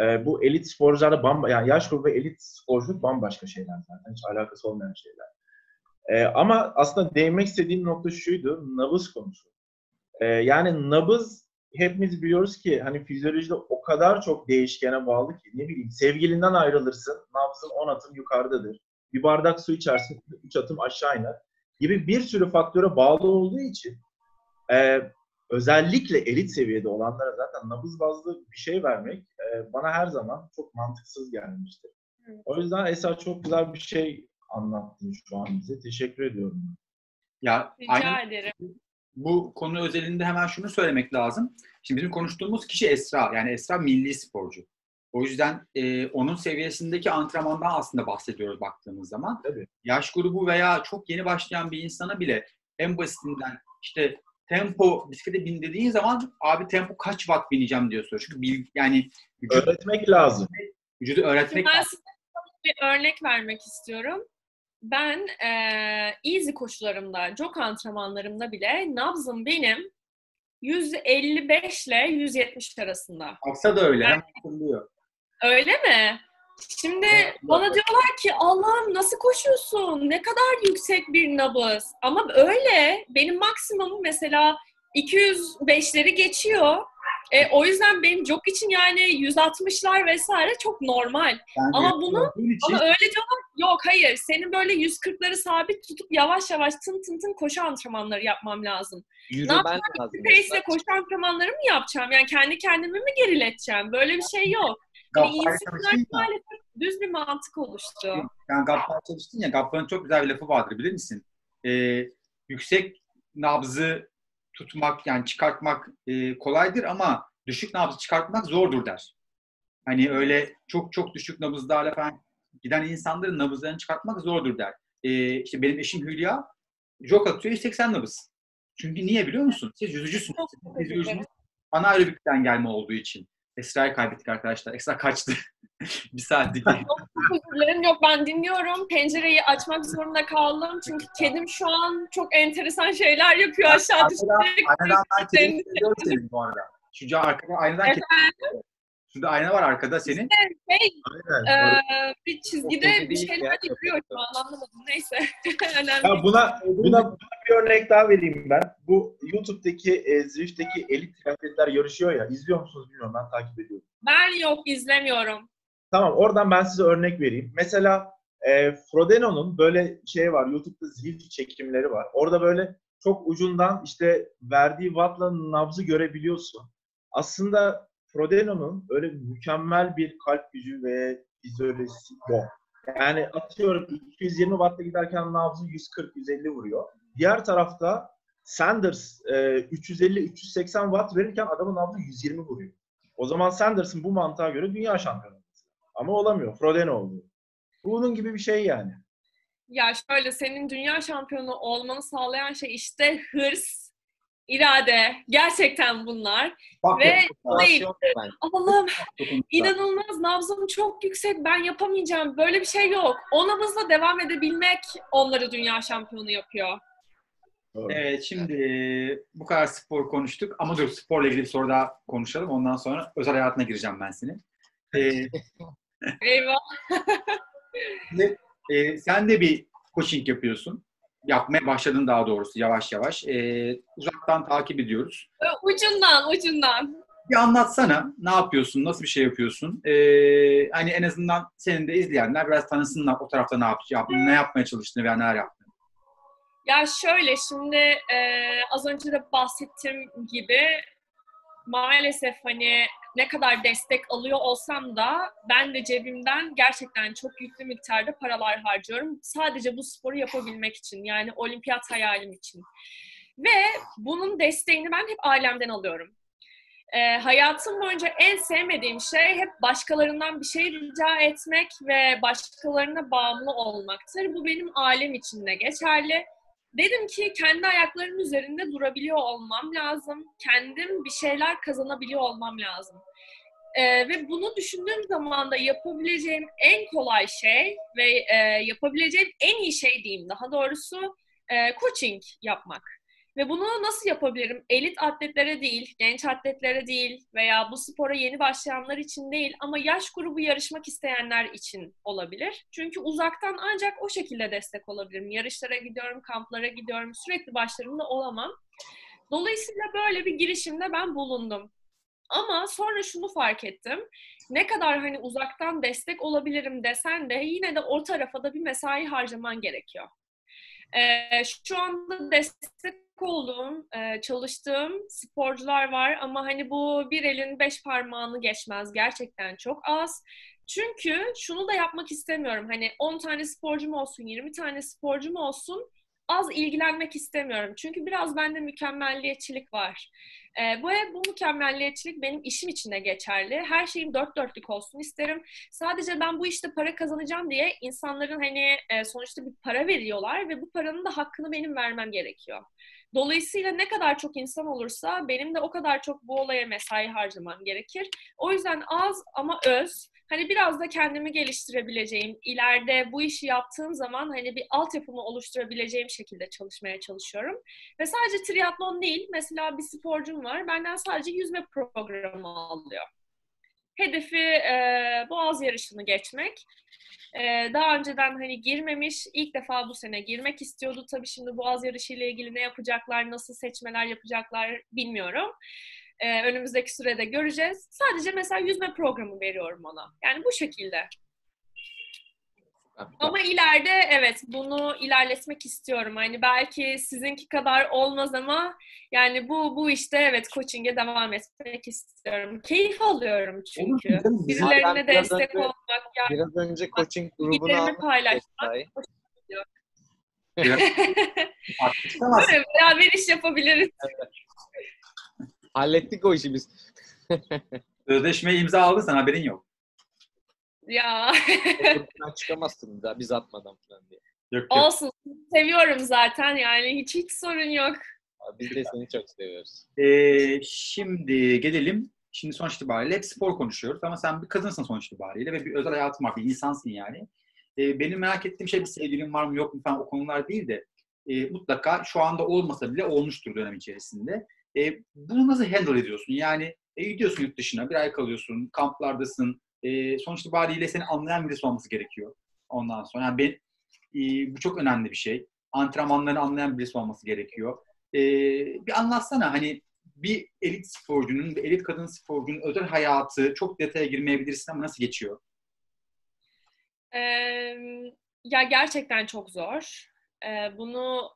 E, bu elit sporcularda bamba yani yaş grubu ve elit sporculuk bambaşka şeyler zaten hiç alakası olmayan şeyler. E, ama aslında değinmek istediğim nokta şuydu nabız konusu. E, yani nabız hepimiz biliyoruz ki hani fizyolojide o kadar çok değişkene bağlı ki ne bileyim sevgilinden ayrılırsın nabzın 10 atım yukarıdadır. Bir bardak su içersin 3 atım aşağı iner gibi bir sürü faktöre bağlı olduğu için e, özellikle elit seviyede olanlara zaten nabız bazlı bir şey vermek e, bana her zaman çok mantıksız gelmiştir. Evet. O yüzden Esra çok güzel bir şey anlattın şu an bize. Teşekkür ediyorum. Ya Rica aynen ederim. bu konu özelinde hemen şunu söylemek lazım. Şimdi bizim konuştuğumuz kişi Esra. Yani Esra milli sporcu. O yüzden e, onun seviyesindeki antrenmandan aslında bahsediyoruz baktığımız zaman. Tabii. Yaş grubu veya çok yeni başlayan bir insana bile en basitinden işte tempo bisiklete bin dediğin zaman abi tempo kaç watt bineceğim diyor soruyor. Çünkü bil, yani vücut, Öğretmek lazım. vücudu öğretmek Ben lazım. size bir örnek vermek istiyorum. Ben eee easy koşularımda, jog antrenmanlarımda bile nabzım benim 155 ile 170 arasında. Aksa da öyle. Hatırlıyor. Öyle mi? Şimdi bana diyorlar ki Allah'ım nasıl koşuyorsun? Ne kadar yüksek bir nabız. Ama öyle. Benim maksimumum mesela 205'leri geçiyor. E, o yüzden benim jog için yani 160'lar vesaire çok normal. Yani Ama bunu- için Ama öyle diyorlar yok hayır senin böyle 140'ları sabit tutup yavaş yavaş tın tın tın koşu antrenmanları yapmam lazım. Ne Yürümen yapacağım? Pace'le koşu antrenmanları mı yapacağım? Yani kendi kendimi mi gerileteceğim? Böyle bir şey yok. Yani Gaffar insanlar çalıştın ya. maalesef düz bir mantık oluştu. Yani Gaffar çalıştın ya. Gaffar'ın çok güzel bir lafı vardır bilir misin? Ee, yüksek nabzı tutmak yani çıkartmak e, kolaydır ama düşük nabzı çıkartmak zordur der. Hani öyle çok çok düşük nabızlarla falan giden insanların nabızlarını çıkartmak zordur der. Ee, işte benim eşim Hülya jog atıyor 180 nabız. Çünkü niye biliyor musun? Siz yüzücüsünüz. Siz ederim. anaerobikten gelme olduğu için. Esra'yı kaybettik arkadaşlar. Esra kaçtı. bir saatlik. Çok özür dilerim. Yok ben dinliyorum. Pencereyi açmak zorunda kaldım. Çünkü kedim şu an çok enteresan şeyler yapıyor aşağı düşerek. aynadan ben kedini seviyorum senin bu arada. Şu arkada aynadan kedi. Şurada ayna var arkada senin. Şey, Aynen. e, bir çizgide bir değil şeyler ya. yapıyor şu an anlamadım. Neyse. Önemli Ya buna, buna, buna bir örnek daha vereyim ben. Bu YouTube'daki e, Zwift'teki elit triatletler yarışıyor ya. İzliyor musunuz bilmiyorum ben takip ediyorum. Ben yok izlemiyorum. Tamam oradan ben size örnek vereyim. Mesela e, Frodeno'nun böyle şey var. YouTube'da Zwift çekimleri var. Orada böyle çok ucundan işte verdiği wattla nabzı görebiliyorsun. Aslında Frodeno'nun öyle mükemmel bir kalp gücü ve fizyolojisi yok. Yani atıyorum 220 wattla giderken nabzı 140-150 vuruyor. Diğer tarafta Sanders e, 350-380 watt verirken adamın nabzı 120 vuruyor. O zaman Sanders'ın bu mantığa göre dünya şampiyonu. Ama olamıyor. Frodeno oluyor. Bunun gibi bir şey yani. Ya şöyle senin dünya şampiyonu olmanı sağlayan şey işte hırs, irade. Gerçekten bunlar. Bak, Ve değil. Allah'ım inanılmaz nabzım çok yüksek ben yapamayacağım. Böyle bir şey yok. O nabızla devam edebilmek onları dünya şampiyonu yapıyor. Evet şimdi bu kadar spor konuştuk ama dur sporla ilgili bir soru daha konuşalım. Ondan sonra özel hayatına gireceğim ben senin. Ee, Eyvah. e, sen de bir coaching yapıyorsun. Yapmaya başladın daha doğrusu yavaş yavaş. Ee, uzaktan takip ediyoruz. Ucundan ucundan. Bir anlatsana ne yapıyorsun, nasıl bir şey yapıyorsun? Ee, hani en azından senin de izleyenler biraz tanısınlar o tarafta ne yapacağım, ne yapmaya çalıştığını veya neler yaptığını. Ya şöyle şimdi e, az önce de bahsettiğim gibi maalesef hani ne kadar destek alıyor olsam da ben de cebimden gerçekten çok yüklü miktarda paralar harcıyorum. Sadece bu sporu yapabilmek için yani olimpiyat hayalim için. Ve bunun desteğini ben hep ailemden alıyorum. E, hayatım boyunca en sevmediğim şey hep başkalarından bir şey rica etmek ve başkalarına bağımlı olmaktır. Bu benim ailem için de geçerli. Dedim ki kendi ayaklarımın üzerinde durabiliyor olmam lazım. Kendim bir şeyler kazanabiliyor olmam lazım. Ee, ve bunu düşündüğüm zaman da yapabileceğim en kolay şey ve e, yapabileceğim en iyi şey diyeyim daha doğrusu e, coaching yapmak. Ve bunu nasıl yapabilirim? Elit atletlere değil, genç atletlere değil veya bu spora yeni başlayanlar için değil ama yaş grubu yarışmak isteyenler için olabilir. Çünkü uzaktan ancak o şekilde destek olabilirim. Yarışlara gidiyorum, kamplara gidiyorum, sürekli başlarında olamam. Dolayısıyla böyle bir girişimde ben bulundum. Ama sonra şunu fark ettim. Ne kadar hani uzaktan destek olabilirim desen de yine de o tarafa da bir mesai harcaman gerekiyor. Ee, şu anda destek olduğum, e, çalıştığım sporcular var ama hani bu bir elin beş parmağını geçmez. Gerçekten çok az. Çünkü şunu da yapmak istemiyorum. Hani 10 tane sporcum olsun, 20 tane sporcum olsun az ilgilenmek istemiyorum. Çünkü biraz bende mükemmelliyetçilik var. Ee, bu bu mükemmelliyetçilik benim işim için de geçerli. Her şeyim dört dörtlük olsun isterim. Sadece ben bu işte para kazanacağım diye insanların hani e, sonuçta bir para veriyorlar ve bu paranın da hakkını benim vermem gerekiyor. Dolayısıyla ne kadar çok insan olursa benim de o kadar çok bu olaya mesai harcamam gerekir. O yüzden az ama öz. Hani biraz da kendimi geliştirebileceğim, ileride bu işi yaptığım zaman hani bir altyapımı oluşturabileceğim şekilde çalışmaya çalışıyorum. Ve sadece triatlon değil, mesela bir sporcum var, benden sadece yüzme programı alıyor. Hedefi e, boğaz yarışını geçmek. E, daha önceden hani girmemiş, ilk defa bu sene girmek istiyordu. Tabii şimdi boğaz yarışı ile ilgili ne yapacaklar, nasıl seçmeler yapacaklar bilmiyorum. Ee, önümüzdeki sürede göreceğiz. Sadece mesela yüzme programı veriyorum ona. Yani bu şekilde. Ama ileride evet bunu ilerletmek istiyorum. Hani belki sizinki kadar olmaz ama yani bu bu işte evet coaching'e devam etmek istiyorum. Keyif alıyorum çünkü. Olur, Birilerine destek önce- olmak yani Biraz önce coaching almıştık. paylaşmak. Beraber iş yapabiliriz. Hallettik o işi biz. Sözleşmeyi imza aldın sen haberin yok. Ya Sen çıkamazsın daha biz atmadan falan diye. Yok yok. olsun. Seviyorum zaten yani hiç hiç sorun yok. Biz de seni çok seviyoruz. Ee, şimdi gelelim. Şimdi sonuç itibariyle hep spor konuşuyoruz ama sen bir kadınsın sonuç itibariyle ve bir özel hayatın var, bir insansın yani. Ee, benim merak ettiğim şey bir sevgilin var mı yok mu falan o konular değil de e, mutlaka şu anda olmasa bile olmuştur dönem içerisinde. E, bunu nasıl handle ediyorsun? Yani e, gidiyorsun yurt dışına, bir ay kalıyorsun, kamplardasın. E, sonuç itibariyle seni anlayan birisi olması gerekiyor. Ondan sonra yani ben, e, bu çok önemli bir şey. Antrenmanlarını anlayan birisi olması gerekiyor. E, bir anlatsana hani bir elit sporcunun, bir elit kadın sporcunun özel hayatı çok detaya girmeyebilirsin ama nasıl geçiyor? Ee, ya gerçekten çok zor. Ee, bunu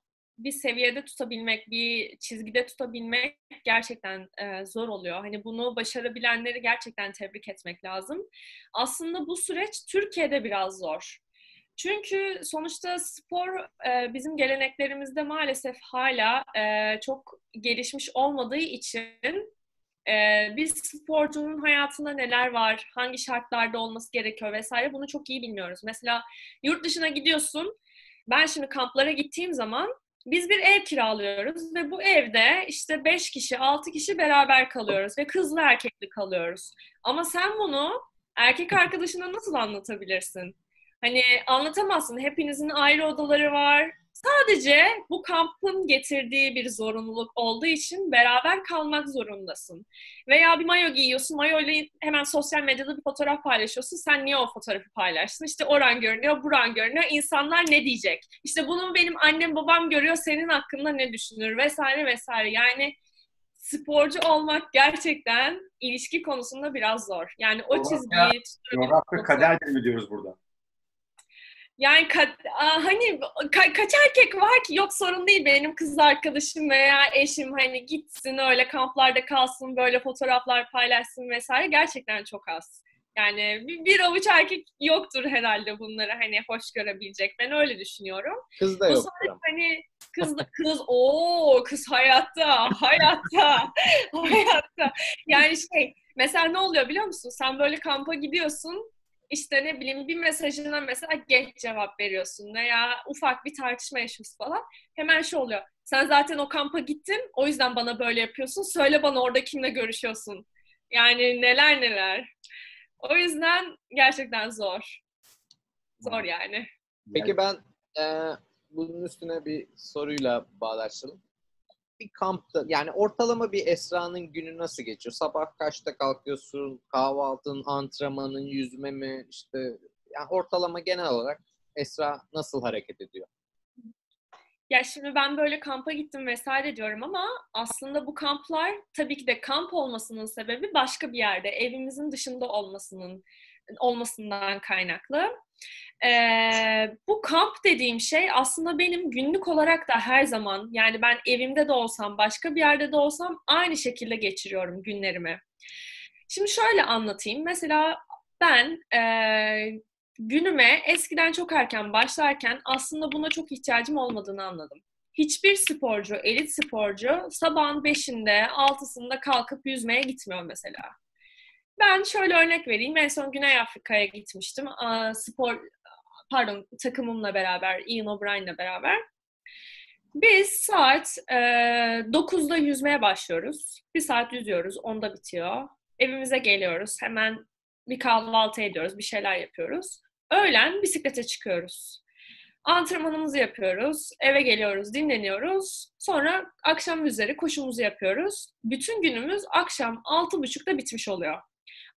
bir seviyede tutabilmek, bir çizgide tutabilmek gerçekten e, zor oluyor. Hani bunu başarabilenleri gerçekten tebrik etmek lazım. Aslında bu süreç Türkiye'de biraz zor. Çünkü sonuçta spor e, bizim geleneklerimizde maalesef hala e, çok gelişmiş olmadığı için e, biz sporcunun hayatında neler var, hangi şartlarda olması gerekiyor vesaire bunu çok iyi bilmiyoruz. Mesela yurt dışına gidiyorsun. Ben şimdi kamplara gittiğim zaman biz bir ev kiralıyoruz ve bu evde işte 5 kişi, 6 kişi beraber kalıyoruz ve kızlı erkekli kalıyoruz. Ama sen bunu erkek arkadaşına nasıl anlatabilirsin? Hani anlatamazsın. Hepinizin ayrı odaları var. Sadece bu kampın getirdiği bir zorunluluk olduğu için beraber kalmak zorundasın. Veya bir mayo giyiyorsun, mayo ile hemen sosyal medyada bir fotoğraf paylaşıyorsun. Sen niye o fotoğrafı paylaştın? İşte oran görünüyor, buran görünüyor. İnsanlar ne diyecek? İşte bunu benim annem babam görüyor, senin hakkında ne düşünür vesaire vesaire. Yani sporcu olmak gerçekten ilişki konusunda biraz zor. Yani o çizgiyi... Coğrafya kaderdir mi diyoruz burada? Yani ka- hani ka- kaç erkek var ki yok sorun değil benim kız arkadaşım veya eşim hani gitsin öyle kamplarda kalsın böyle fotoğraflar paylaşsın vesaire gerçekten çok az. Yani bir, bir avuç erkek yoktur herhalde bunları hani hoş görebilecek. Ben öyle düşünüyorum. Kız da yok. Hani kız kız o kız hayatta hayatta hayatta. Yani şey mesela ne oluyor biliyor musun? Sen böyle kampa gidiyorsun işte ne bileyim bir mesajına mesela geç cevap veriyorsun veya ufak bir tartışma yaşıyorsun falan. Hemen şu oluyor. Sen zaten o kampa gittin. O yüzden bana böyle yapıyorsun. Söyle bana orada kimle görüşüyorsun. Yani neler neler. O yüzden gerçekten zor. Zor yani. Peki ben e, bunun üstüne bir soruyla bağdaştalım bir kampta yani ortalama bir Esra'nın günü nasıl geçiyor? Sabah kaçta kalkıyorsun? Kahvaltın, antrenmanın, yüzme mi? İşte yani ortalama genel olarak Esra nasıl hareket ediyor? Ya şimdi ben böyle kampa gittim vesaire diyorum ama aslında bu kamplar tabii ki de kamp olmasının sebebi başka bir yerde, evimizin dışında olmasının olmasından kaynaklı. Ee, bu kamp dediğim şey aslında benim günlük olarak da her zaman yani ben evimde de olsam başka bir yerde de olsam aynı şekilde geçiriyorum günlerimi. Şimdi şöyle anlatayım. Mesela ben e, günüme eskiden çok erken başlarken aslında buna çok ihtiyacım olmadığını anladım. Hiçbir sporcu, elit sporcu sabahın 5'inde, 6'sında kalkıp yüzmeye gitmiyor mesela. Ben şöyle örnek vereyim. En son Güney Afrika'ya gitmiştim. Spor pardon takımımla beraber, Ian O'Brien'le beraber. Biz saat e, 9'da yüzmeye başlıyoruz. Bir saat yüzüyoruz, 10'da bitiyor. Evimize geliyoruz, hemen bir kahvaltı ediyoruz, bir şeyler yapıyoruz. Öğlen bisiklete çıkıyoruz. Antrenmanımızı yapıyoruz, eve geliyoruz, dinleniyoruz. Sonra akşam üzeri koşumuzu yapıyoruz. Bütün günümüz akşam 6.30'da bitmiş oluyor.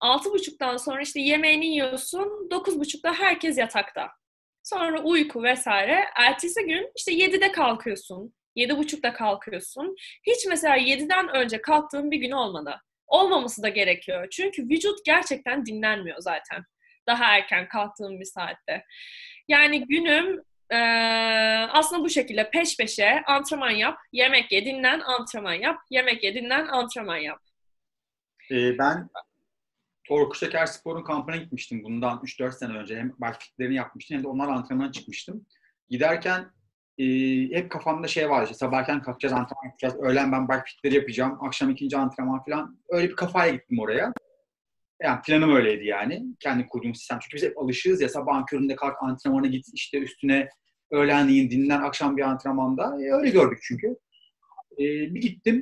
6.30'dan sonra işte yemeğini yiyorsun, 9.30'da herkes yatakta. Sonra uyku vesaire. Ertesi gün işte 7'de kalkıyorsun. 7.30'da kalkıyorsun. Hiç mesela 7'den önce kalktığın bir gün olmadı. Olmaması da gerekiyor. Çünkü vücut gerçekten dinlenmiyor zaten. Daha erken kalktığım bir saatte. Yani günüm e, aslında bu şekilde peş peşe antrenman yap, yemek ye, dinlen, antrenman yap, yemek ye, dinlen, antrenman yap. Ee, ben Torku Şeker Spor'un kampına gitmiştim bundan 3-4 sene önce. Hem barfitlerini yapmıştım hem de onlar antrenmana çıkmıştım. Giderken e, hep kafamda şey var işte sabah erken kalkacağız antrenman yapacağız. Öğlen ben barfitleri yapacağım. Akşam ikinci antrenman falan. Öyle bir kafaya gittim oraya. Yani planım öyleydi yani. Kendi kurduğum sistem. Çünkü biz hep alışığız ya sabahın köründe kalk antrenmana git işte üstüne öğlenleyin dinlen akşam bir antrenmanda. E, öyle gördük çünkü. E, bir gittim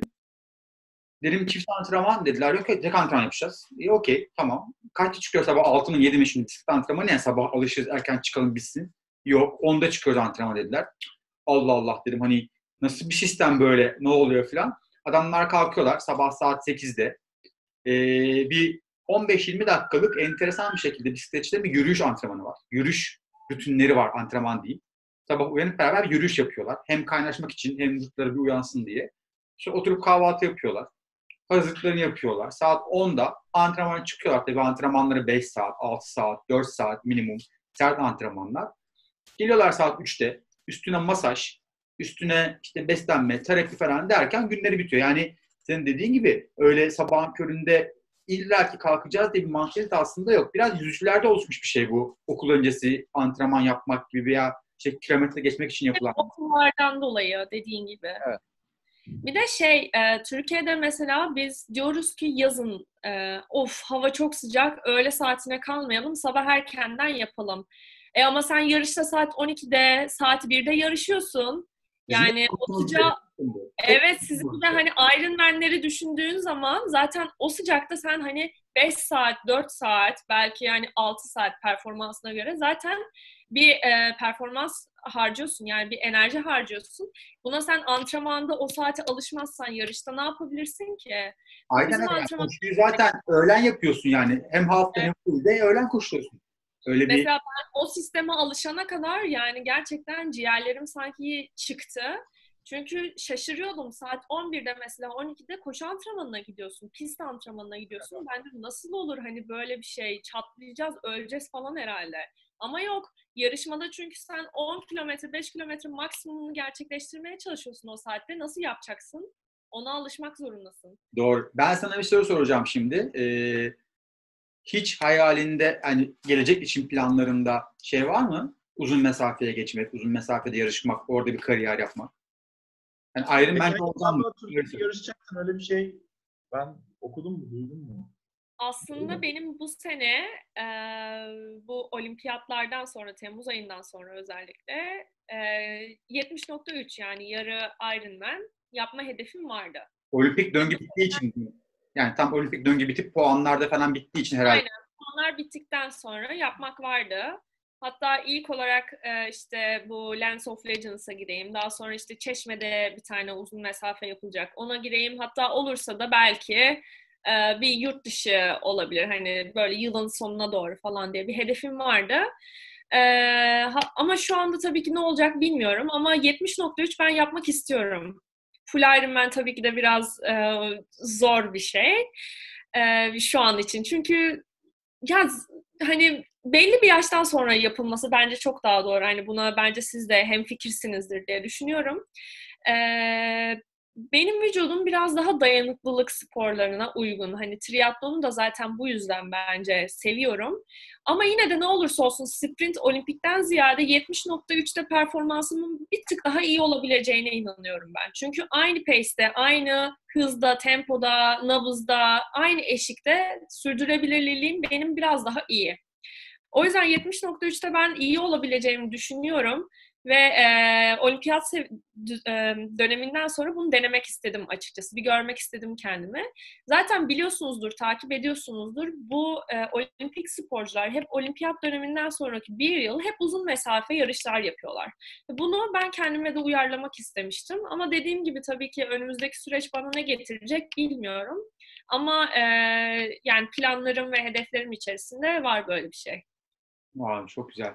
Dedim çift antrenman dediler. Yok tek antrenman yapacağız. E, Okey tamam. Kaçta çıkıyor sabah 6 mı 7 mi şimdi bisiklet antrenmanı ne? Sabah alışırız erken çıkalım bitsin. Yok 10'da çıkıyoruz antrenman dediler. Allah Allah dedim hani nasıl bir sistem böyle ne oluyor filan. Adamlar kalkıyorlar sabah saat 8'de. Ee, bir 15-20 dakikalık enteresan bir şekilde bisikletçide bir yürüyüş antrenmanı var. Yürüyüş rutinleri var antrenman değil. Sabah uyanıp beraber yürüyüş yapıyorlar. Hem kaynaşmak için hem vücutları bir uyansın diye. Sonra oturup kahvaltı yapıyorlar hazırlıklarını yapıyorlar. Saat 10'da antrenmana çıkıyorlar. Tabii antrenmanları 5 saat, 6 saat, 4 saat minimum sert antrenmanlar. Geliyorlar saat 3'te. Üstüne masaj, üstüne işte beslenme, terapi falan derken günleri bitiyor. Yani senin dediğin gibi öyle sabahın köründe illa ki kalkacağız diye bir manşet aslında yok. Biraz yüzücülerde oluşmuş bir şey bu. Okul öncesi antrenman yapmak gibi veya şey kilometre geçmek için yapılan. Okullardan dolayı dediğin gibi. Evet. Bir de şey, e, Türkiye'de mesela biz diyoruz ki yazın e, of hava çok sıcak, öğle saatine kalmayalım, sabah erkenden yapalım. E ama sen yarışta saat 12'de, saat 1'de yarışıyorsun. Yani o sıcağı, evet sizin de hani Ironman'leri düşündüğün zaman zaten o sıcakta sen hani 5 saat, 4 saat, belki yani 6 saat performansına göre zaten bir e, performans harcıyorsun. Yani bir enerji harcıyorsun. Buna sen antrenmanda o saate alışmazsan yarışta ne yapabilirsin ki? Aynen Bizim öyle. Antrenman- koşuyu zaten öğlen yapıyorsun yani. Hem hafta hem fullde öğlen koşuyorsun. Öyle bir Mesela ben o sisteme alışana kadar yani gerçekten ciğerlerim sanki çıktı. Çünkü şaşırıyordum. Saat 11'de mesela 12'de koşu antrenmanına gidiyorsun. Pist antrenmanına gidiyorsun. Ben de nasıl olur hani böyle bir şey çatlayacağız, öleceğiz falan herhalde. Ama yok. Yarışmada çünkü sen 10 kilometre, 5 kilometre maksimumunu gerçekleştirmeye çalışıyorsun o saatte. Nasıl yapacaksın? Ona alışmak zorundasın. Doğru. Ben sana bir soru soracağım şimdi. Ee, hiç hayalinde hani gelecek için planlarında şey var mı? Uzun mesafeye geçmek, uzun mesafede yarışmak, orada bir kariyer yapmak. Yani Iron Man Peki, olacağım mı? Öyle bir şey ben okudum mu, duydum mu? Aslında benim bu sene e, bu olimpiyatlardan sonra, Temmuz ayından sonra özellikle e, 70.3 yani yarı Ironman yapma hedefim vardı. Olimpik döngü bittiği için? Yani tam olimpik döngü bitip puanlarda falan bittiği için herhalde. Aynen. Onlar bittikten sonra yapmak vardı. Hatta ilk olarak e, işte bu Lens of Legends'a gireyim. Daha sonra işte Çeşme'de bir tane uzun mesafe yapılacak. Ona gireyim. Hatta olursa da belki e, bir yurt dışı olabilir. Hani böyle yılın sonuna doğru falan diye bir hedefim vardı. E, ha- ama şu anda tabii ki ne olacak bilmiyorum. Ama 70.3 ben yapmak istiyorum. Full Ironman tabii ki de biraz e, zor bir şey e, şu an için. Çünkü ya hani belli bir yaştan sonra yapılması bence çok daha doğru. Hani buna bence siz de hemfikirsinizdir diye düşünüyorum. Ee, benim vücudum biraz daha dayanıklılık sporlarına uygun. Hani triatlonu da zaten bu yüzden bence seviyorum. Ama yine de ne olursa olsun sprint olimpikten ziyade 70.3'te performansımın bir tık daha iyi olabileceğine inanıyorum ben. Çünkü aynı pace'te, aynı hızda, tempoda, nabızda, aynı eşikte sürdürülebilirliğim benim biraz daha iyi. O yüzden 70.3'te ben iyi olabileceğimi düşünüyorum. Ve e, olimpiyat e, döneminden sonra bunu denemek istedim açıkçası. Bir görmek istedim kendimi. Zaten biliyorsunuzdur, takip ediyorsunuzdur. Bu e, olimpik sporcular hep olimpiyat döneminden sonraki bir yıl hep uzun mesafe yarışlar yapıyorlar. Bunu ben kendime de uyarlamak istemiştim. Ama dediğim gibi tabii ki önümüzdeki süreç bana ne getirecek bilmiyorum. Ama e, yani planlarım ve hedeflerim içerisinde var böyle bir şey. Vay, çok güzel.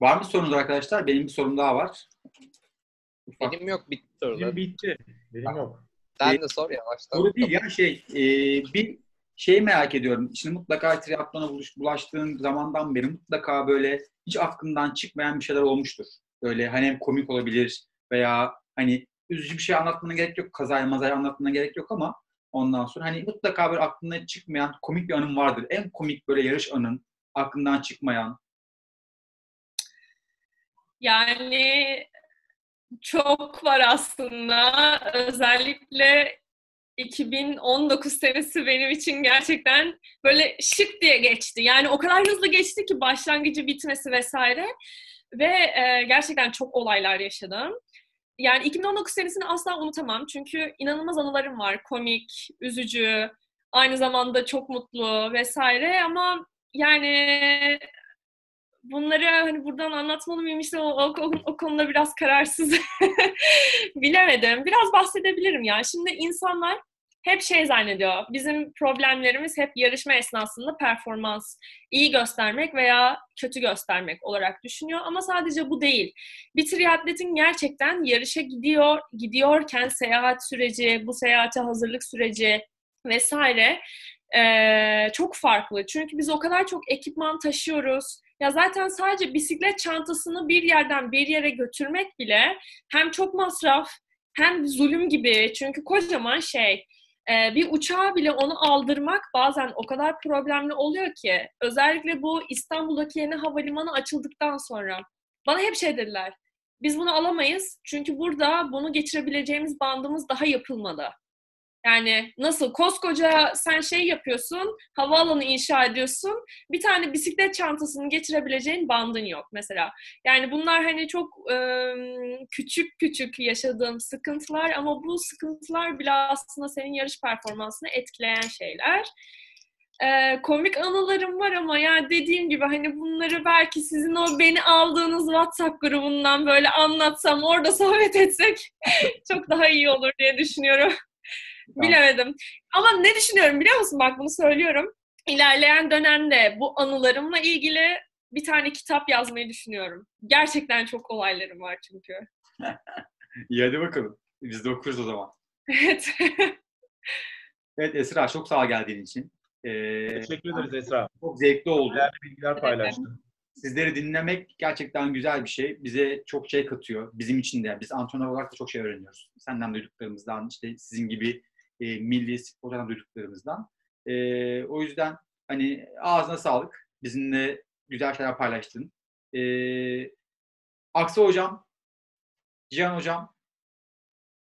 Var mı sorunuz arkadaşlar? Benim bir sorum daha var. Ufak. Benim yok bitti Benim sorular. bitti. Benim yok. Sen de sor yavaştan. Soru değil ya şey e, bir şey merak ediyorum. Şimdi mutlaka triatlona buluş, bulaştığın zamandan beri mutlaka böyle hiç aklından çıkmayan bir şeyler olmuştur. Böyle hani hem komik olabilir veya hani üzücü bir şey anlatmana gerek yok. Kazaya mazaya anlatmana gerek yok ama ondan sonra hani mutlaka böyle aklına çıkmayan komik bir anın vardır. En komik böyle yarış anın aklından çıkmayan. Yani çok var aslında. Özellikle 2019 senesi benim için gerçekten böyle şık diye geçti. Yani o kadar hızlı geçti ki başlangıcı bitmesi vesaire. Ve e, gerçekten çok olaylar yaşadım. Yani 2019 senesini asla unutamam. Çünkü inanılmaz anılarım var. Komik, üzücü, aynı zamanda çok mutlu vesaire. Ama yani bunları hani buradan anlatmalı mıyım işte o, o, o konuda biraz kararsız bilemedim. Biraz bahsedebilirim ya. Şimdi insanlar hep şey zannediyor. Bizim problemlerimiz hep yarışma esnasında performans iyi göstermek veya kötü göstermek olarak düşünüyor ama sadece bu değil. Bir triatletin gerçekten yarışa gidiyor gidiyorken seyahat süreci, bu seyahate hazırlık süreci vesaire eee, çok farklı. Çünkü biz o kadar çok ekipman taşıyoruz. Ya zaten sadece bisiklet çantasını bir yerden bir yere götürmek bile hem çok masraf hem zulüm gibi. Çünkü kocaman şey. Ee, bir uçağa bile onu aldırmak bazen o kadar problemli oluyor ki. Özellikle bu İstanbul'daki yeni havalimanı açıldıktan sonra. Bana hep şey dediler. Biz bunu alamayız çünkü burada bunu geçirebileceğimiz bandımız daha yapılmadı. Yani nasıl koskoca sen şey yapıyorsun, havaalanı inşa ediyorsun, bir tane bisiklet çantasını geçirebileceğin bandın yok mesela. Yani bunlar hani çok e, küçük küçük yaşadığım sıkıntılar ama bu sıkıntılar bile aslında senin yarış performansını etkileyen şeyler. E, komik anılarım var ama yani dediğim gibi hani bunları belki sizin o beni aldığınız WhatsApp grubundan böyle anlatsam, orada sohbet etsek çok daha iyi olur diye düşünüyorum. Bilemedim. Ama ne düşünüyorum biliyor musun? Bak bunu söylüyorum. İlerleyen dönemde bu anılarımla ilgili bir tane kitap yazmayı düşünüyorum. Gerçekten çok olaylarım var çünkü. İyi hadi bakalım. Biz de okuruz o zaman. Evet. Evet Esra çok sağ ol geldiğin için. Ee, Teşekkür ederiz Esra. çok zevkli oldu. Değerli bilgiler paylaştın. Sizleri dinlemek gerçekten güzel bir şey. Bize çok şey katıyor. Bizim için de. Biz antrenör olarak da çok şey öğreniyoruz. Senden duyduklarımızdan, işte sizin gibi e, milli spordan duyduklarımızdan. E, o yüzden hani ağzına sağlık. Bizimle güzel şeyler paylaştın. E, Aksa Hocam, Cihan Hocam.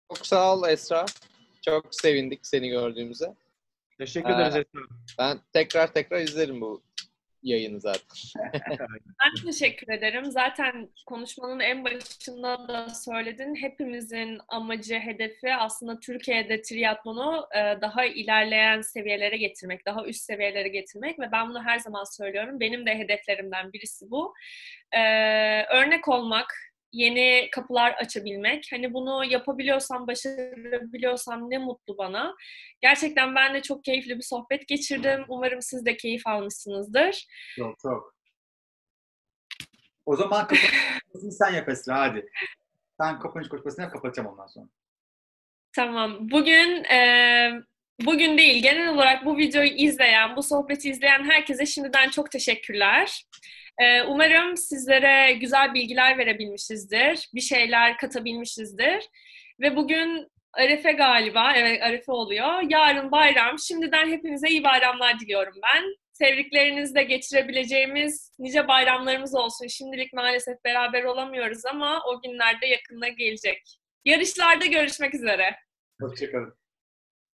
Çok sağ ol Esra. Çok sevindik seni gördüğümüze. Teşekkür Ee, ederiz Esra. Ben tekrar tekrar izlerim bu yayını zaten. Ben teşekkür ederim. Zaten konuşmanın en başında da söyledin. Hepimizin amacı, hedefi aslında Türkiye'de triatlonu e, daha ilerleyen seviyelere getirmek, daha üst seviyelere getirmek ve ben bunu her zaman söylüyorum. Benim de hedeflerimden birisi bu. E, örnek olmak, yeni kapılar açabilmek. Hani bunu yapabiliyorsam, başarabiliyorsam ne mutlu bana. Gerçekten ben de çok keyifli bir sohbet geçirdim. Umarım siz de keyif almışsınızdır. Çok çok. O zaman kapanışını sen yap Esra hadi. Sen kapanış konuşmasını kapatacağım ondan sonra. Tamam. Bugün e, bugün değil, genel olarak bu videoyu izleyen, bu sohbeti izleyen herkese şimdiden çok teşekkürler. E, umarım sizlere güzel bilgiler verebilmişizdir, bir şeyler katabilmişizdir. Ve bugün Arefe galiba, evet Arefe oluyor. Yarın bayram. Şimdiden hepinize iyi bayramlar diliyorum ben. Sevdiklerinizle geçirebileceğimiz nice bayramlarımız olsun. Şimdilik maalesef beraber olamıyoruz ama o günlerde yakında gelecek. Yarışlarda görüşmek üzere. Hoşçakalın.